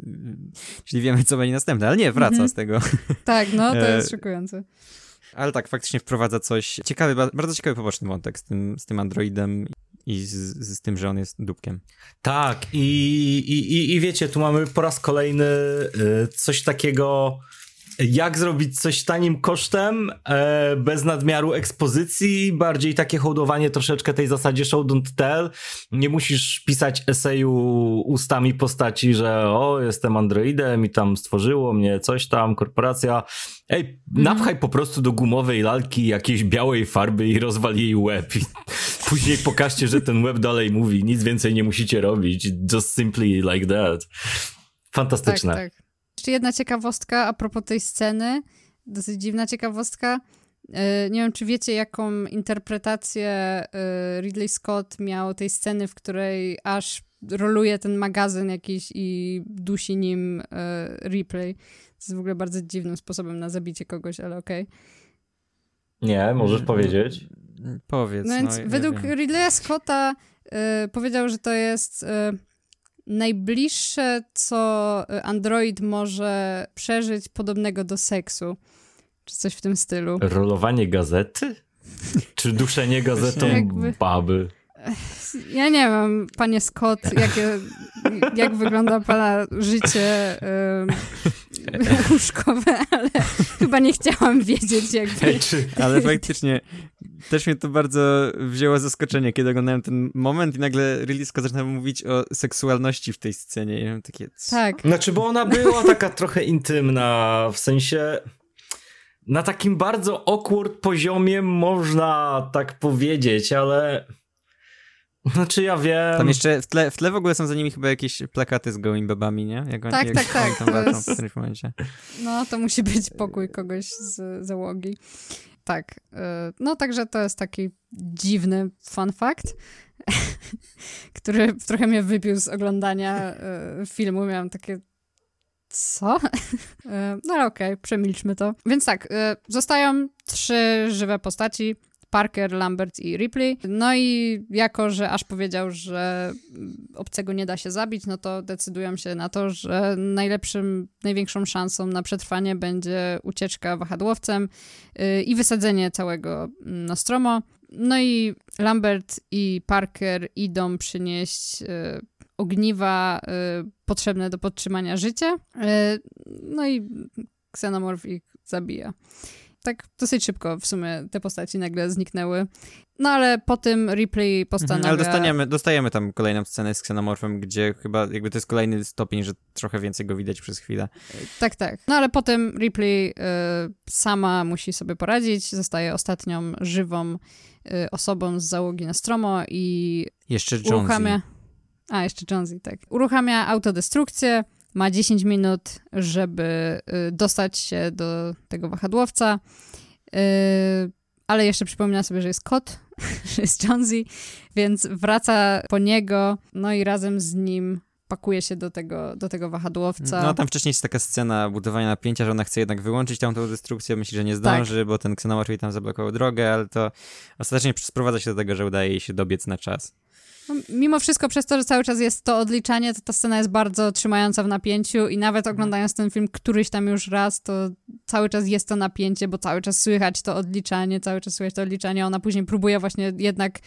B: czyli wiemy, co będzie następne, ale nie, wraca mm -hmm. z tego.
A: Tak, no, [LAUGHS] to jest szokujące.
B: Ale tak, faktycznie wprowadza coś ciekawy, bardzo ciekawy poboczny wątek z tym, z tym androidem i z, z, tym, że on jest dupkiem.
C: Tak, i, i, i wiecie, tu mamy po raz kolejny y, coś takiego jak zrobić coś tanim kosztem, e, bez nadmiaru ekspozycji, bardziej takie hołdowanie troszeczkę tej zasadzie show don't tell. Nie musisz pisać eseju ustami postaci, że o, jestem androidem i tam stworzyło mnie coś tam, korporacja. Ej, mm. napchaj po prostu do gumowej lalki jakiejś białej farby i rozwal jej łeb. I [LAUGHS] później pokażcie, że ten łeb dalej mówi, nic więcej nie musicie robić. Just simply like that. Fantastyczne. Tak, tak.
A: Jeszcze jedna ciekawostka a propos tej sceny, dosyć dziwna ciekawostka. E, nie wiem, czy wiecie, jaką interpretację e, Ridley Scott miał tej sceny, w której aż roluje ten magazyn jakiś i dusi nim e, replay. To jest w ogóle bardzo dziwnym sposobem na zabicie kogoś, ale okej. Okay.
C: Nie, możesz powiedzieć.
B: Powiedz.
A: No więc no, według Ridleya Scotta y, powiedział, że to jest y, najbliższe, co Android może przeżyć podobnego do seksu. Czy coś w tym stylu.
C: Rolowanie gazety? Czy duszenie gazetą [LAUGHS] Jakby... baby?
A: Ja nie wiem, panie Scott, jakie, jak wygląda pana życie yy, [LAUGHS] łóżkowe, ale chyba nie chciałam wiedzieć jakby.
B: Czy, ale faktycznie też mnie to bardzo wzięło zaskoczenie, kiedy oglądałem ten moment i nagle Rilisko zaczyna mówić o seksualności w tej scenie. I ja takie...
A: Tak.
C: Znaczy, bo ona była taka trochę intymna, w sensie na takim bardzo awkward poziomie można tak powiedzieć, ale znaczy ja wiem.
B: Tam jeszcze w tle, w tle w ogóle są za nimi chyba jakieś plakaty z gołymi babami, nie? Jak
A: tak,
B: jak
A: tak, tak.
B: tam walczą w którymś momencie.
A: No, to musi być pokój kogoś z załogi. Tak. Y, no, także to jest taki dziwny fun fact, [LAUGHS] który trochę mnie wypił z oglądania y, filmu. Miałam takie co? [LAUGHS] Y, no ale okej, okay, przemilczmy to. Więc tak, zostają trzy żywe postaci. Parker, Lambert i Ripley. No i jako, że aż powiedział, że obcego nie da się zabić, no to decydują się na to, że najlepszym, największą szansą na przetrwanie będzie ucieczka wahadłowcem yy, i wysadzenie całego Nostromo. No i Lambert i Parker idą przynieść yy, ogniwa yy, potrzebne do podtrzymania życia. Y, no i Xenomorph ich zabija tak dosyć szybko w sumie te postaci nagle zniknęły. No ale po tym Ripley postanawia... Mhm,
B: ale dostaniemy, dostajemy tam kolejną scenę z Xenomorfem, gdzie chyba jakby to jest kolejny stopień, że trochę więcej go widać przez chwilę.
A: Tak, tak. No ale potem Ripley y, sama musi sobie poradzić, zostaje ostatnią żywą y, osobą z załogi Nostromo i...
B: Jeszcze Jonesy.
A: Uruchamia... A, jeszcze Jonesy, tak. Uruchamia autodestrukcję, ma 10 minut, żeby y, dostać się do tego wahadłowca. Y, ale jeszcze przypomina sobie, że jest kot, [LAUGHS] że jest Jonesy, więc wraca po niego, no i razem z nim pakuje się do tego, do tego wahadłowca.
B: No tam wcześniej jest taka scena budowania napięcia, że ona chce jednak wyłączyć tą, tą destrukcję, myśli, że nie zdąży, tak. bo ten ksenomorf jej tam zablokował drogę, ale to ostatecznie sprowadza się do tego, że udaje jej się dobiec na czas.
A: No, mimo wszystko, przez to, że cały czas jest to odliczanie, to ta scena jest bardzo trzymająca w napięciu i nawet mhm. oglądając ten film któryś tam już raz, to cały czas jest to napięcie, bo cały czas słychać to odliczanie, cały czas słychać to odliczanie, ona później próbuje właśnie jednak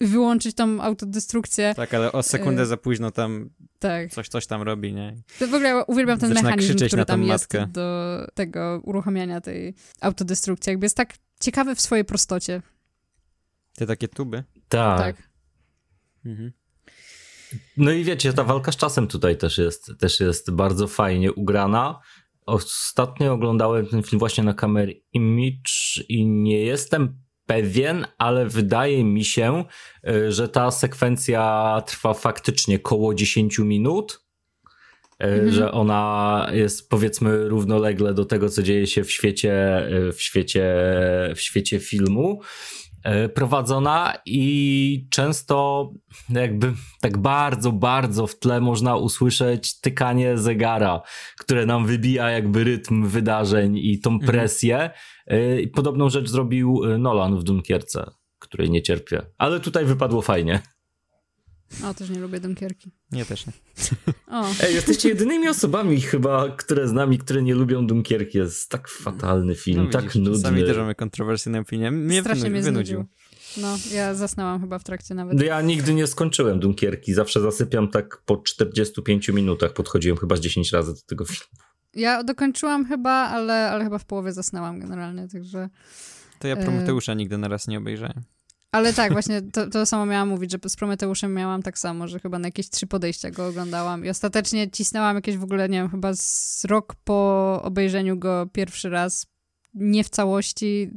A: wyłączyć tą autodestrukcję.
B: Tak, ale o sekundę y za późno tam tak. coś, coś tam robi, nie?
A: To w ogóle uwielbiam ten Zaczyna mechanizm, który tam jest do tego uruchamiania tej autodestrukcji. Jakby jest tak ciekawy w swojej prostocie.
B: Te takie tuby?
C: Tak. tak. Mhm. No i wiecie, ta walka z czasem tutaj też jest, też jest bardzo fajnie ugrana. Ostatnio oglądałem ten film właśnie na kamerę Image i nie jestem pewien, ale wydaje mi się, e, że ta sekwencja trwa faktycznie koło 10 minut. E, mhm. Że ona jest powiedzmy równolegle do tego, co dzieje się w świecie, e, w świecie, w świecie filmu. E, prowadzona i często jakby tak bardzo, bardzo w tle można usłyszeć tykanie zegara, które nam wybija jakby rytm wydarzeń i tą mhm. presję. Mhm. Podobną rzecz zrobił e, Nolan w Dunkierce, której nie cierpię, ale tutaj wypadło fajnie.
A: O, też nie lubię Dunkierki.
B: Nie, też nie.
C: O. Ej, jesteście jedynymi osobami chyba, które z nami, które nie lubią Dunkierki. Jest tak fatalny film, no, tak widzisz, nudny.
B: Sami też mamy kontrowersyjne opinie. Mnie Strasznie mnie wynudził.
A: No, ja zasnęłam chyba w trakcie nawet.
C: No ja nigdy nie skończyłem Dunkierki. Zawsze zasypiam tak po 45 minutach. Podchodziłem chyba z 10 razy do tego filmu.
A: Ja dokończyłam chyba, ale, ale chyba w połowie zasnęłam generalnie, także...
B: To ja Prometeusza e... nigdy na raz nie obejrzałem.
A: Ale tak, właśnie to, to samo miałam mówić, że z Prometeuszem miałam tak samo, że chyba na jakieś trzy podejścia go oglądałam. I ostatecznie cisnęłam jakieś w ogóle, nie wiem, chyba z rok po obejrzeniu go pierwszy raz, nie w całości,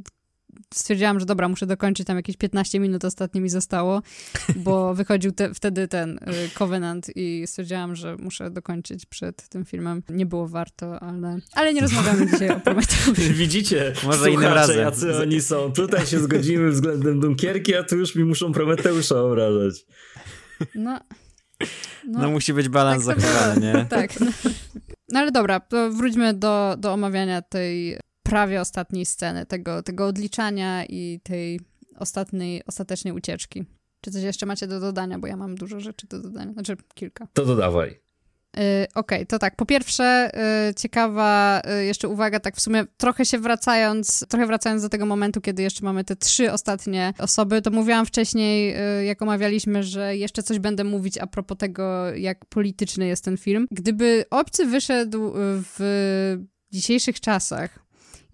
A: stwierdziłam, że dobra, muszę dokończyć tam jakieś 15 minut ostatnie mi zostało, [LAUGHS] bo wychodził te, wtedy ten y, Covenant i stwierdziłam, że muszę dokończyć przed tym filmem. Nie było warto, ale, ale nie rozmawiamy [LAUGHS] dzisiaj o Prometeuszu.
C: Widzicie, może innym razem. jacy oni są. Tutaj się zgodzimy względem Dunkierki, a tu już mi muszą Prometeusza obrażać.
A: No...
B: No, no musi być balans tak zachowany, [LAUGHS] nie?
A: Tak. No. no ale dobra, to wróćmy do, do omawiania tej prawie ostatniej sceny, tego, tego odliczania i tej ostatniej, ostatecznej ucieczki. Czy coś jeszcze macie do dodania, bo ja mam dużo rzeczy do dodania, znaczy kilka.
C: To dodawaj.
A: Yy, Okej, okay, to tak. Po pierwsze, yy, ciekawa yy, jeszcze uwaga, tak w sumie trochę się wracając, trochę wracając do tego momentu, kiedy jeszcze mamy te trzy ostatnie osoby, to mówiłam wcześniej, y, jak omawialiśmy, że jeszcze coś będę mówić a propos tego, jak polityczny jest ten film. Gdyby obcy wyszedł w dzisiejszych czasach,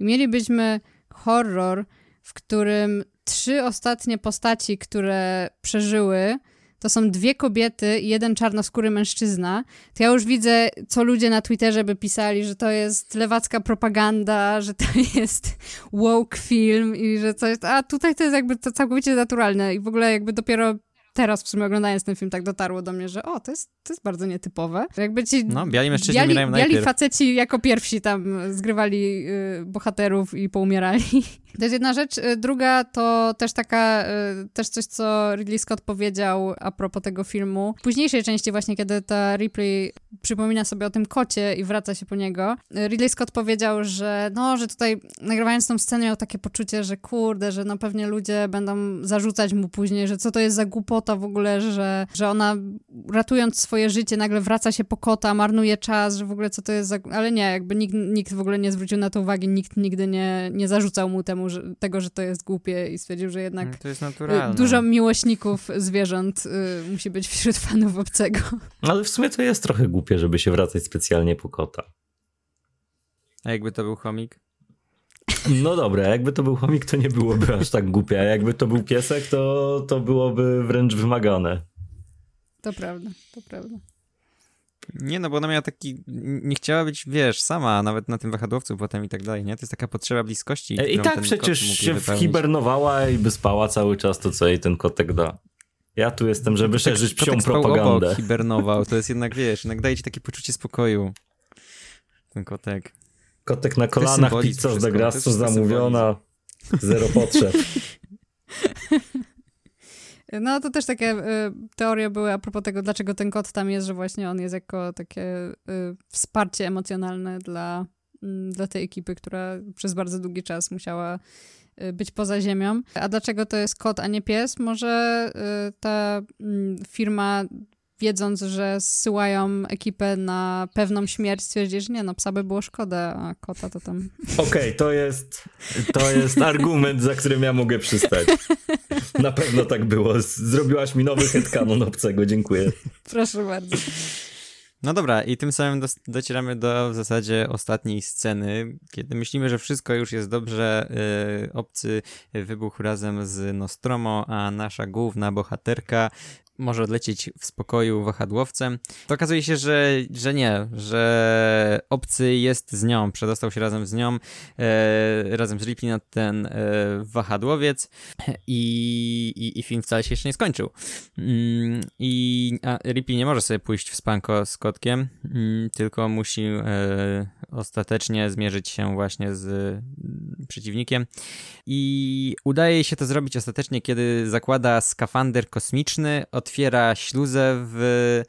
A: i mielibyśmy horror, w którym trzy ostatnie postaci, które przeżyły, to są dwie kobiety i jeden czarnoskóry mężczyzna, to ja już widzę, co ludzie na Twitterze by pisali, że to jest lewacka propaganda, że to [LAUGHS] jest woke film i że coś, a tutaj to jest jakby to całkowicie naturalne i w ogóle jakby dopiero teraz w sumie oglądając ten film tak dotarło do mnie, że o, to jest, to jest bardzo nietypowe. Jakby ci
B: No, biali mężczyźni
A: biali,
B: umierają
A: biali
B: najpierw.
A: faceci jako pierwsi tam zgrywali y, bohaterów i poumierali. [LAUGHS] To jest jedna rzecz. Y, Druga to też taka, y, też coś, co Ridley Scott powiedział a propos tego filmu. W późniejszej części właśnie, kiedy ta Ripley przypomina sobie o tym kocie i wraca się po niego, y, Ridley Scott powiedział, że no, że tutaj nagrywając tą scenę miał takie poczucie, że kurde, że no pewnie ludzie będą zarzucać mu później, że co to jest za głupota w ogóle, że, że ona ratując swoje życie nagle wraca się po kota, marnuje czas, że w ogóle co to jest za... Ale nie, jakby nikt, nikt w ogóle nie zwrócił na to uwagi, nikt nigdy nie, nie zarzucał mu temu, że, tego, że to jest głupie i stwierdził, że jednak
B: Mm, To jest
A: y,
B: naturalne.
A: dużo miłośników zwierząt y, musi być wśród fanów obcego.
C: Ale w sumie to jest trochę głupie, żeby się wracać specjalnie po kota.
B: A jakby to był chomik?
C: No dobra, jakby to był chomik, to nie byłoby aż tak głupie, a jakby to był piesek, to, to byłoby wręcz wymagane.
A: To prawda, to prawda.
B: Nie, no bo ona miała taki, nie chciała być, wiesz, sama, nawet na tym wahadłowcu potem i tak dalej, nie? To jest taka potrzeba bliskości.
C: E, I tak przecież się
B: wypełnić.
C: whibernowała i by spała cały czas, to co jej ten kotek da. Ja tu jestem, żeby
B: Kotek-
C: szerzyć psią
B: kotek
C: propagandę.
B: Obok, hibernował, to jest jednak, wiesz, jednak daje ci takie poczucie spokoju. Ten kotek.
C: Kotek na kolanach, pizza z
B: wszystko
C: zamówiona, zero potrzeb. [LAUGHS]
A: No to też takie y, teorie były a propos tego, dlaczego ten kot tam jest, że właśnie on jest jako takie y, wsparcie emocjonalne dla, mm, dla tej ekipy, która przez bardzo długi czas musiała y, być poza ziemią. A dlaczego to jest kot, a nie pies? Może y, ta mm, firma wiedząc, że zsyłają ekipę na pewną śmierć, stwierdzi, że nie, no psa by było szkoda, a kota to tam... [LAUGHS]
C: Okej, to jest to jest argument, za którym ja mogę przystać. Na pewno tak było. Zrobiłaś mi nowy headcanon obcego, dziękuję.
A: Proszę bardzo.
B: No dobra, i tym samym docieramy do w zasadzie ostatniej sceny, kiedy myślimy, że wszystko już jest dobrze, yy, obcy wybuchł razem z Nostromo, a nasza główna bohaterka może odlecieć w spokoju wahadłowcem. To okazuje się, że, że nie, że obcy jest z nią, przedostał się razem z nią, e, razem z Ripley na ten e, wahadłowiec i, i, i film wcale się jeszcze nie skończył. Mm, I a Ripley nie może sobie pójść w spanko z kotkiem, mm, tylko musi e, ostatecznie zmierzyć się właśnie z mm, przeciwnikiem. I udaje się to zrobić ostatecznie, kiedy zakłada skafander kosmiczny, otwiera śluzę w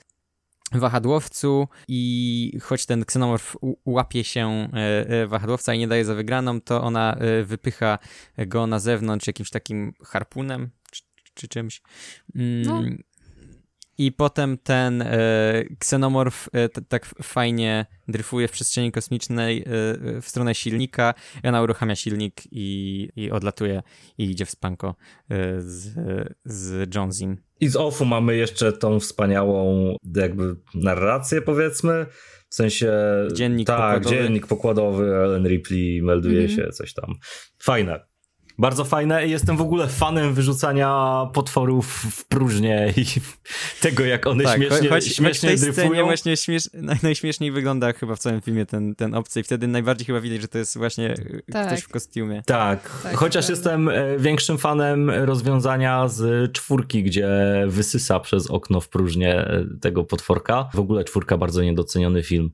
B: wahadłowcu i choć ten ksenomorf łapie się e, e, wahadłowca i nie daje za wygraną, to ona e, wypycha go na zewnątrz jakimś takim harpunem czy, czy czymś. Mm,
A: No.
B: I potem ten e, ksenomorf e, t- tak fajnie dryfuje w przestrzeni kosmicznej e, w stronę silnika. Ona uruchamia silnik i, i odlatuje i idzie w spanko z, z Jonesim.
C: I z offu mamy jeszcze tą wspaniałą jakby narrację powiedzmy. W sensie...
B: Dziennik
C: tak,
B: pokładowy.
C: dziennik pokładowy, Ellen Ripley melduje
A: Mhm.
C: się, coś tam. Fajne. Bardzo fajne i jestem w ogóle fanem wyrzucania potworów w próżnię i [LAUGHS] tego, jak one
B: Tak,
C: śmiesznie,
B: choć, choć w
C: śmiesznie
B: tej scenie
C: dryfują.
B: właśnie śmiesz, naj, najśmieszniej wygląda chyba w całym filmie ten, ten obcy i wtedy najbardziej chyba widać, że to jest właśnie
A: Tak.
B: ktoś w kostiumie.
C: Tak,
A: Tak,
C: chociaż
A: to
C: jestem e, większym fanem rozwiązania z czwórki, gdzie wysysa przez okno w próżnię e, tego potworka. W ogóle czwórka bardzo niedoceniony film.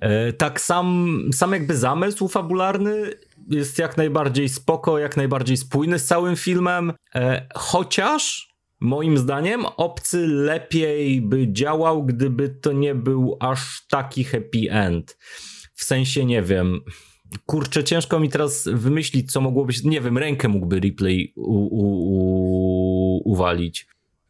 C: E, Tak, sam, sam jakby zamysł fabularny jest jak najbardziej spoko, jak najbardziej spójny z całym filmem, e, chociaż moim zdaniem obcy lepiej by działał, gdyby to nie był aż taki happy end. W sensie, nie wiem, kurczę, ciężko mi teraz wymyślić, co mogło być, nie wiem, rękę mógłby replay u, u, u, uwalić.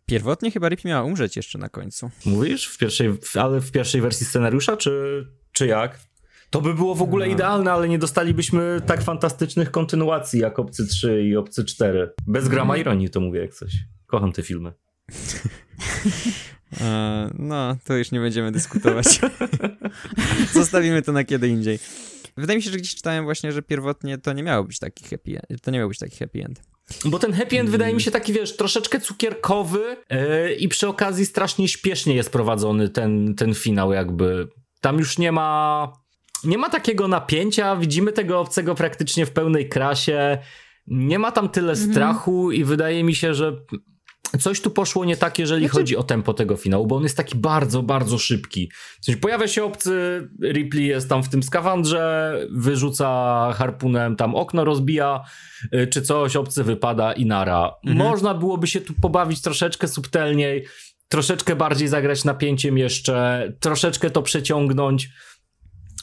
B: Pierwotnie chyba Ripley miała umrzeć jeszcze na końcu.
C: Mówisz? W pierwszej, ale w pierwszej wersji scenariusza, czy, czy jak? To by było w ogóle
B: No.
C: idealne, ale nie dostalibyśmy tak fantastycznych kontynuacji jak Obcy 3 i Obcy 4. Bez grama
B: Mhm.
C: ironii to mówię jak coś. Kocham te filmy. [LAUGHS]
B: E, no, to już nie będziemy dyskutować. [LAUGHS] Zostawimy to na kiedy indziej. Wydaje mi się, że gdzieś czytałem właśnie, że pierwotnie to nie miało być taki happy end. To nie miał być taki happy end.
C: Bo ten happy end wydaje mi się taki, wiesz, troszeczkę cukierkowy yy, i przy okazji strasznie śpiesznie jest prowadzony ten, ten finał jakby. Tam już nie ma nie ma takiego napięcia, widzimy tego obcego praktycznie w pełnej krasie, nie ma tam tyle mhm. strachu i wydaje mi się, że coś tu poszło nie tak, jeżeli znaczy... chodzi o tempo tego finału, bo on jest taki bardzo, bardzo szybki. W sensie pojawia się obcy, Ripley jest tam w tym skafandrze, wyrzuca harpunem, tam okno rozbija, y, czy coś, obcy wypada i nara. Mhm. Można byłoby się tu pobawić troszeczkę subtelniej, troszeczkę bardziej zagrać napięciem jeszcze, troszeczkę to przeciągnąć.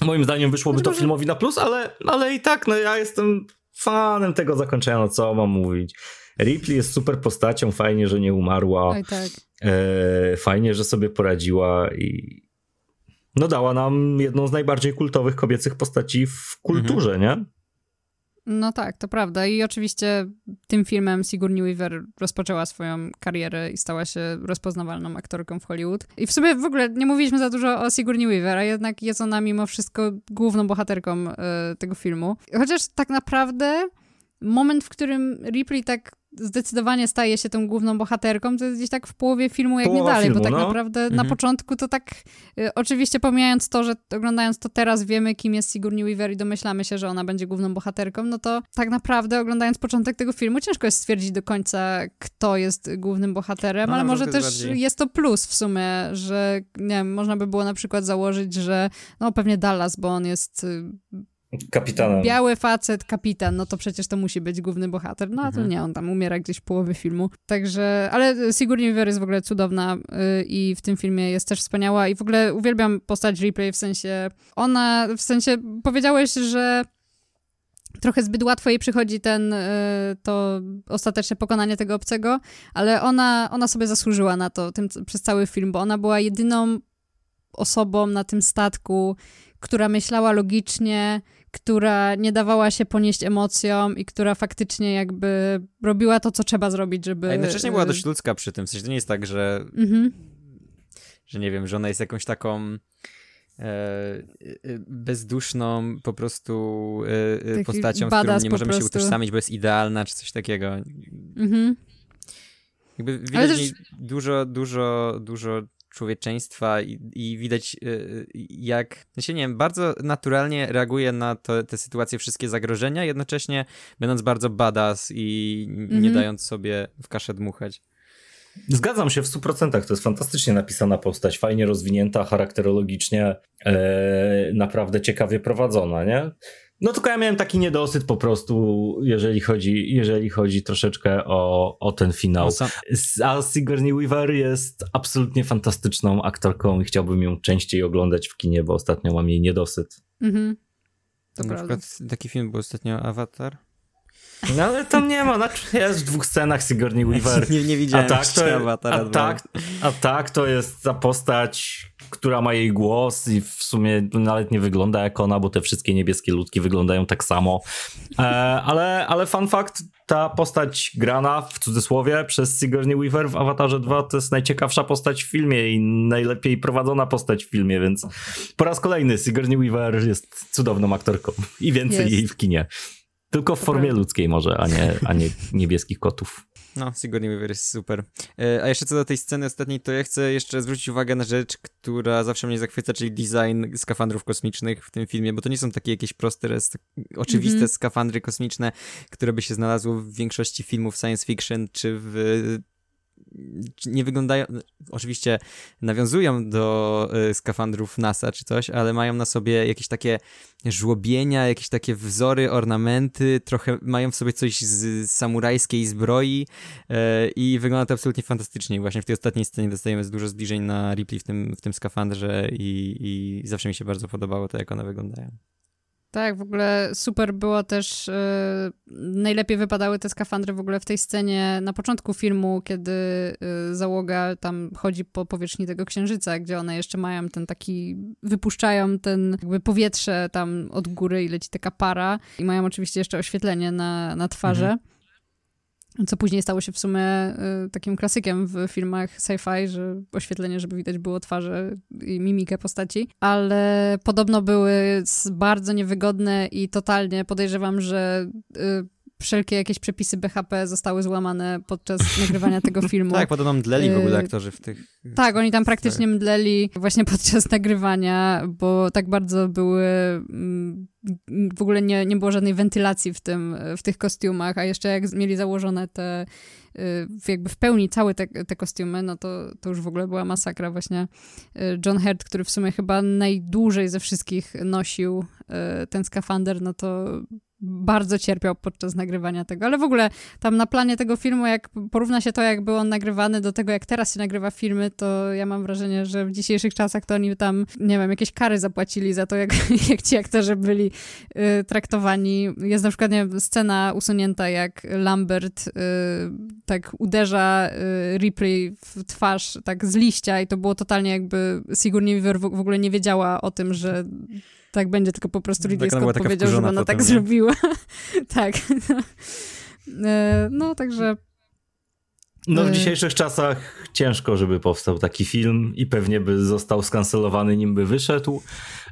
C: Moim zdaniem wyszłoby to filmowi na plus, ale, ale i tak, no ja jestem fanem tego zakończenia, no co mam mówić. Ripley jest super postacią, fajnie, że nie umarła.
A: Oj, tak.
C: E, fajnie, że sobie poradziła i no dała nam jedną z najbardziej kultowych kobiecych postaci w kulturze, mhm. nie?
A: No tak, to prawda. I oczywiście tym filmem Sigourney Weaver rozpoczęła swoją karierę i stała się rozpoznawalną aktorką w Hollywood. I w sumie w ogóle nie mówiliśmy za dużo o Sigourney Weaver, a jednak jest ona mimo wszystko główną bohaterką y, tego filmu. Chociaż tak naprawdę moment, w którym Ripley tak zdecydowanie staje się tą główną bohaterką, to jest gdzieś tak w połowie filmu, jak Połowa nie dalej, filmu, bo tak no. naprawdę mhm. na początku to tak, y, oczywiście pomijając to, że oglądając to teraz wiemy, kim jest Sigourney Weaver i domyślamy się, że ona będzie główną bohaterką, no to tak naprawdę oglądając początek tego filmu ciężko jest stwierdzić do końca, kto jest głównym bohaterem, no, ale może też bardziej... jest to plus w sumie, że nie wiem, można by było na przykład założyć, że no pewnie Dallas, bo on jest y,
C: Kapitanem.
A: Biały facet, kapitan, no to przecież to musi być główny bohater. No a to mhm. nie, on tam umiera gdzieś w połowie filmu. Także, ale Sigourney Weaver jest w ogóle cudowna yy, i w tym filmie jest też wspaniała i w ogóle uwielbiam postać Replay w sensie, ona, w sensie powiedziałeś, że trochę zbyt łatwo jej przychodzi ten, y, to ostateczne pokonanie tego obcego, ale ona, ona sobie zasłużyła na to tym, przez cały film, bo ona była jedyną osobą na tym statku, która myślała logicznie, która nie dawała się ponieść emocjom i która faktycznie jakby robiła to, co trzeba zrobić, żeby...
B: A jednocześnie była dość ludzka przy tym, w sensie to nie jest tak, że... Mhm. Że nie wiem, że ona jest jakąś taką... E, e bezduszną po prostu e postacią, z którą nie możemy się utożsamić, bo jest idealna, czy coś takiego. Mhm. Jakby widać też... dużo, dużo, dużo człowieczeństwa i, i widać y, jak, no się nie wiem, bardzo naturalnie reaguje na to, te sytuacje, wszystkie zagrożenia, jednocześnie będąc bardzo badass i nie mhm. dając sobie w kaszę dmuchać.
C: Zgadzam się w 100%. To jest fantastycznie napisana postać, fajnie rozwinięta, charakterologicznie, e, naprawdę ciekawie prowadzona, nie? No tylko ja miałem taki niedosyt po prostu, jeżeli chodzi, jeżeli chodzi troszeczkę o, o ten finał. A Sigourney Weaver jest absolutnie fantastyczną aktorką i chciałbym ją częściej oglądać w kinie, bo ostatnio mam jej niedosyt. Mhm.
B: To Na prawda. przykład taki film był ostatnio Avatar.
C: No ale tam nie ma, znaczy jest w dwóch scenach Sigourney Weaver.
B: Nie, nie widziałem a tak, to, Avatara
C: a, tak, a tak to jest ta postać, która ma jej głos i w sumie nawet nie wygląda jak ona, bo te wszystkie niebieskie ludki wyglądają tak samo. E, ale, ale fun fact, ta postać grana w cudzysłowie przez Sigourney Weaver w Avatarze 2 to jest najciekawsza postać w filmie i najlepiej prowadzona postać w filmie, więc po raz kolejny Sigourney Weaver jest cudowną aktorką i więcej jest. jej w kinie. Tylko w formie ludzkiej może, a nie, a nie niebieskich kotów.
B: No, Sigourney Weaver jest super. E, a jeszcze co do tej sceny ostatniej, to ja chcę jeszcze zwrócić uwagę na rzecz, która zawsze mnie zachwyca, czyli design skafandrów kosmicznych w tym filmie, bo to nie są takie jakieś proste, oczywiste mm -hmm. skafandry kosmiczne, które by się znalazły w większości filmów science fiction, czy w nie wyglądają, oczywiście nawiązują do y, skafandrów NASA czy coś, ale mają na sobie jakieś takie żłobienia, jakieś takie wzory, ornamenty, trochę mają w sobie coś z samurajskiej zbroi y, i wygląda to absolutnie fantastycznie. Właśnie w tej ostatniej scenie dostajemy dużo zbliżeń na Ripley w tym, w tym skafandrze i, i zawsze mi się bardzo podobało to, jak one wyglądają.
A: Tak, w ogóle super było też, yy, najlepiej wypadały te skafandry w ogóle w tej scenie na początku filmu, kiedy yy, załoga tam chodzi po powierzchni tego księżyca, gdzie one jeszcze mają ten taki, wypuszczają ten jakby powietrze tam od góry i leci taka para i mają oczywiście jeszcze oświetlenie na, na twarze. Mhm co później stało się w sumie y, takim klasykiem w filmach sci-fi, że oświetlenie, żeby widać było twarze i mimikę postaci, ale podobno były bardzo niewygodne i totalnie podejrzewam, że y, wszelkie jakieś przepisy BHP zostały złamane podczas [LAUGHS] nagrywania tego filmu.
B: Tak, podobno mdleli w ogóle
A: Y,
B: aktorzy w tych...
A: Tak, oni tam praktycznie mdleli właśnie [LAUGHS] podczas nagrywania, bo tak bardzo były. mm, W ogóle nie, nie było żadnej wentylacji w, tym, w tych kostiumach, a jeszcze jak mieli założone te, y, jakby w pełni całe te, te kostiumy, no to, to już w ogóle była masakra. Właśnie y, John Hurt, który w sumie chyba najdłużej ze wszystkich nosił ten skafander, no to bardzo cierpiał podczas nagrywania tego, ale w ogóle tam na planie tego filmu, jak porówna się to, jak był on nagrywany do tego, jak teraz się nagrywa filmy, to ja mam wrażenie, że w dzisiejszych czasach to oni tam, nie wiem, jakieś kary zapłacili za to, jak, [LAUGHS] jak ci aktorzy byli y, traktowani. Jest na przykład, nie scena usunięta, jak Lambert y, tak uderza y, Ripley w twarz tak z liścia i to było totalnie jakby Sigourney w, w ogóle nie wiedziała o tym, że tak będzie, tylko po prostu Ridley
B: Tak,
A: Scott powiedział, że ona
B: potem,
A: tak
B: nie?
A: zrobiła. [LAUGHS] tak. E, No, także
C: No w
A: Y.
C: dzisiejszych czasach ciężko, żeby powstał taki film i pewnie by został skancelowany, nim by wyszedł,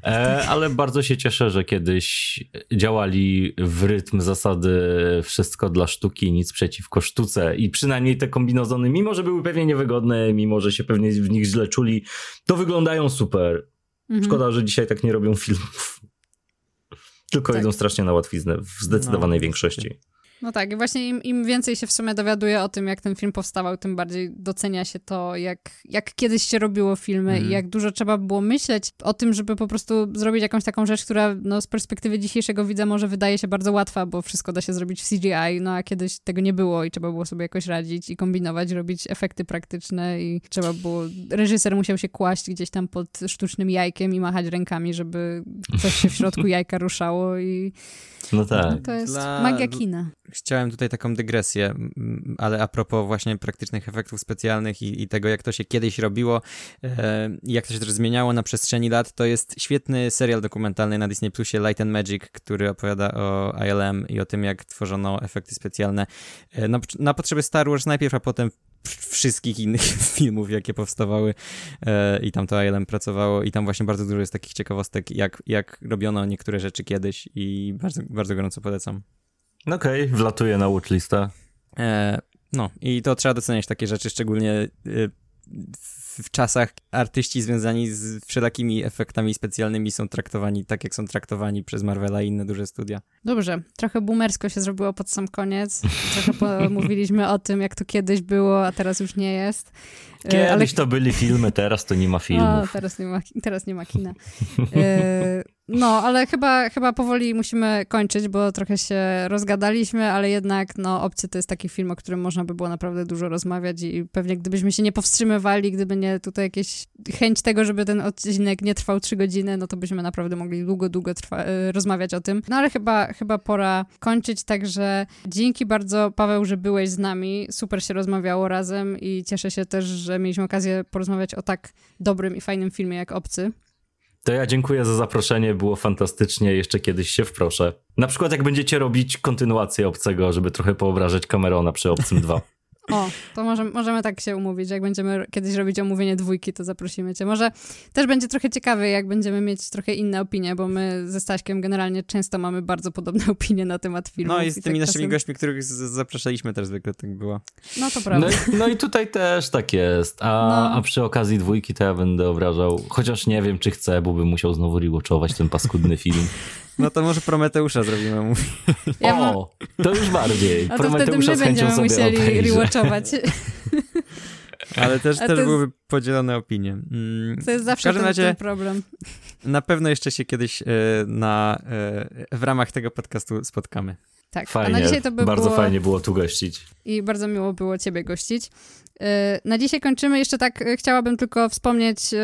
C: e, ale bardzo się cieszę, że kiedyś działali w rytm zasady wszystko dla sztuki, nic przeciwko sztuce i przynajmniej te kombinozony, mimo że były pewnie niewygodne, mimo że się pewnie w nich źle czuli, to wyglądają super.
A: Mhm.
C: Szkoda, że dzisiaj tak nie robią filmów. Tylko
A: Tak.
C: idą strasznie na łatwiznę w zdecydowanej
B: No,
C: większości.
A: No tak, i właśnie im, im więcej się w sumie dowiaduje o tym, jak ten film powstawał, tym bardziej docenia się to, jak, jak kiedyś się robiło filmy
B: Mhm.
A: i jak dużo trzeba było myśleć o tym, żeby po prostu zrobić jakąś taką rzecz, która no, z perspektywy dzisiejszego widza może wydaje się bardzo łatwa, bo wszystko da się zrobić w CGI, no a kiedyś tego nie było i trzeba było sobie jakoś radzić i kombinować, robić efekty praktyczne i trzeba było, reżyser musiał się kłaść gdzieś tam pod sztucznym jajkiem i machać rękami, żeby coś się w środku [LAUGHS] jajka ruszało i
C: No tak.
A: no, to jest
B: Dla-
A: magia kina.
B: Chciałem tutaj taką dygresję, ale a propos właśnie praktycznych efektów specjalnych i, i tego, jak to się kiedyś robiło e, jak to się też zmieniało na przestrzeni lat, to jest świetny serial dokumentalny na Disney Plusie Light and Magic, który opowiada o ILM i o tym, jak tworzono efekty specjalne e, na, na potrzeby Star Wars najpierw, a potem wszystkich innych [LAUGHS] filmów, jakie powstawały e, i tam to ILM pracowało i tam właśnie bardzo dużo jest takich ciekawostek, jak, jak robiono niektóre rzeczy kiedyś i bardzo, bardzo gorąco polecam.
C: Okej, wlatuję na watchlistę.
B: E, no i to trzeba doceniać takie rzeczy, szczególnie e, w, w czasach artyści związani z wszelakimi efektami specjalnymi są traktowani tak, jak są traktowani przez Marvela i inne duże studia.
A: Dobrze, trochę boomersko się zrobiło pod sam koniec. Trochę mówiliśmy o tym, jak to kiedyś było, a teraz już nie jest. E,
C: Kiedyś
A: ale
C: to byli filmy, teraz to nie ma [LAUGHS] filmów.
A: teraz, nie ma, teraz nie ma kina. No, ale chyba, chyba powoli musimy kończyć, bo trochę się rozgadaliśmy, ale jednak no, Obcy to jest taki film, o którym można by było naprawdę dużo rozmawiać i pewnie gdybyśmy się nie powstrzymywali, gdyby nie tutaj jakieś chęć tego, żeby ten odcinek nie trwał trzy godziny, no to byśmy naprawdę mogli długo, długo trwa, e, rozmawiać o tym. No ale chyba, chyba pora kończyć, także dzięki bardzo Paweł, że byłeś z nami. Super się rozmawiało razem i cieszę się też, że mieliśmy okazję porozmawiać o tak dobrym i fajnym filmie jak Obcy.
C: To ja dziękuję za zaproszenie, było fantastycznie, jeszcze kiedyś się wproszę. Na przykład jak będziecie robić kontynuację Obcego, żeby trochę poobrażać Camerona przy Obcym 2.
A: O, to może, możemy tak się umówić, że jak będziemy kiedyś robić omówienie dwójki, to zaprosimy cię. Może też będzie trochę ciekawe, jak będziemy mieć trochę inne opinie, bo my ze Staśkiem generalnie często mamy bardzo podobne [LAUGHS] opinie na temat filmów.
B: No i z tymi
A: tak
B: naszymi
A: czasem-
B: gośćmi, których zapraszaliśmy też zwykle tak było.
A: No to prawda.
C: No i, no i tutaj też tak jest. A,
A: No.
C: a przy okazji dwójki to ja będę obrażał, chociaż nie wiem czy chcę, bo bym musiał znowu rewatchować ten paskudny film. [LAUGHS]
B: No to może Prometeusza zrobimy mu.
A: Ja mam-
C: o, to już bardziej.
A: A to wtedy
C: Prometeusza
A: my będziemy
C: sobie
A: musieli rewatchować. [LAUGHS]
B: Ale też, też
A: to jest-
B: byłyby podzielone opinie. Mm,
A: To jest zawsze ten,
B: razie
A: ten problem.
B: na pewno jeszcze się kiedyś e, na, e, w ramach tego podcastu spotkamy.
A: Tak,
C: Fajnie,
A: a na dzisiaj to by
C: bardzo
A: było...
C: fajnie było tu gościć.
A: i bardzo miło było Ciebie gościć. Yy, Na dzisiaj kończymy. Jeszcze tak yy, chciałabym tylko wspomnieć yy,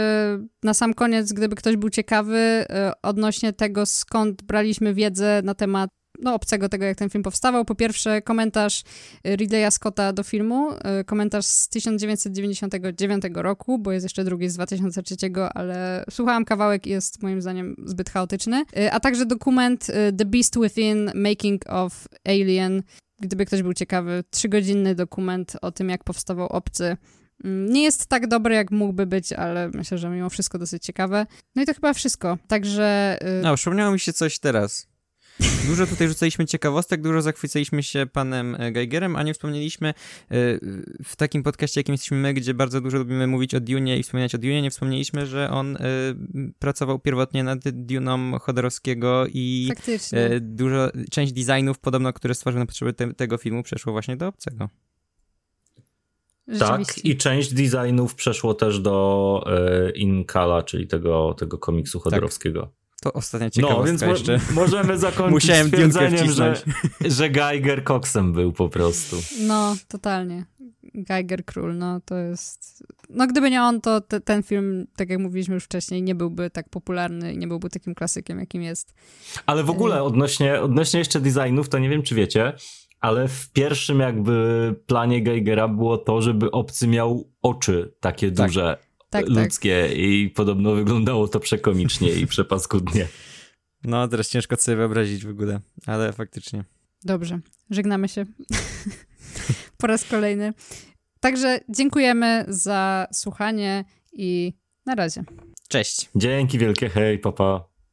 A: na sam koniec, gdyby ktoś był ciekawy odnośnie tego, skąd braliśmy wiedzę na temat no, obcego tego, jak ten film powstawał. Po pierwsze, komentarz Ridleya Scotta do filmu, komentarz z 1999 roku, bo jest jeszcze drugi z 2003, ale słuchałam kawałek i jest moim zdaniem zbyt chaotyczny. A także dokument The Beast Within, Making of Alien, gdyby ktoś był ciekawy, trzygodzinny dokument o tym, jak powstawał Obcy. Mm, Nie jest tak dobry, jak mógłby być, ale myślę, że mimo wszystko dosyć ciekawe. No i to chyba wszystko. Także
B: No, przypomniało mi się coś teraz. Dużo tutaj rzucaliśmy ciekawostek, dużo zachwycaliśmy się panem e, Geigerem, a nie wspomnieliśmy e, w takim podcaście, jakim jesteśmy my, gdzie bardzo dużo lubimy mówić o Dune i wspominać o Dune, nie wspomnieliśmy, że on e, pracował pierwotnie nad Dune'ą Chodorowskiego i
A: Faktycznie.
B: dużo, część designów podobno, które stworzył na potrzeby te, tego filmu przeszło właśnie do obcego.
C: Tak, i część designów przeszło też do e, Inkala, czyli tego, tego komiksu Chodorowskiego. Tak.
B: To ostatnia ciekawostka
C: No, więc mo
B: jeszcze. [LAUGHS]
C: możemy zakończyć Musiałem stwierdzeniem, że, [LAUGHS] że Geiger koksem był po prostu.
A: No, totalnie. Geiger Król, no to jest... No gdyby nie on, to te, ten film, tak jak mówiliśmy już wcześniej, nie byłby tak popularny i nie byłby takim klasykiem, jakim jest.
C: Ale w ogóle odnośnie, odnośnie jeszcze designów, to nie wiem, czy wiecie, ale w pierwszym jakby planie Geigera było to, żeby obcy miał oczy takie tak. duże, tak, tak. ludzkie tak. i podobno wyglądało to przekomicznie i przepaskudnie.
B: No, teraz ciężko sobie wyobrazić w ogóle, ale faktycznie.
A: Dobrze, żegnamy się po raz kolejny. Także dziękujemy za słuchanie i na razie.
B: Cześć.
C: Dzięki wielkie, hej, papa.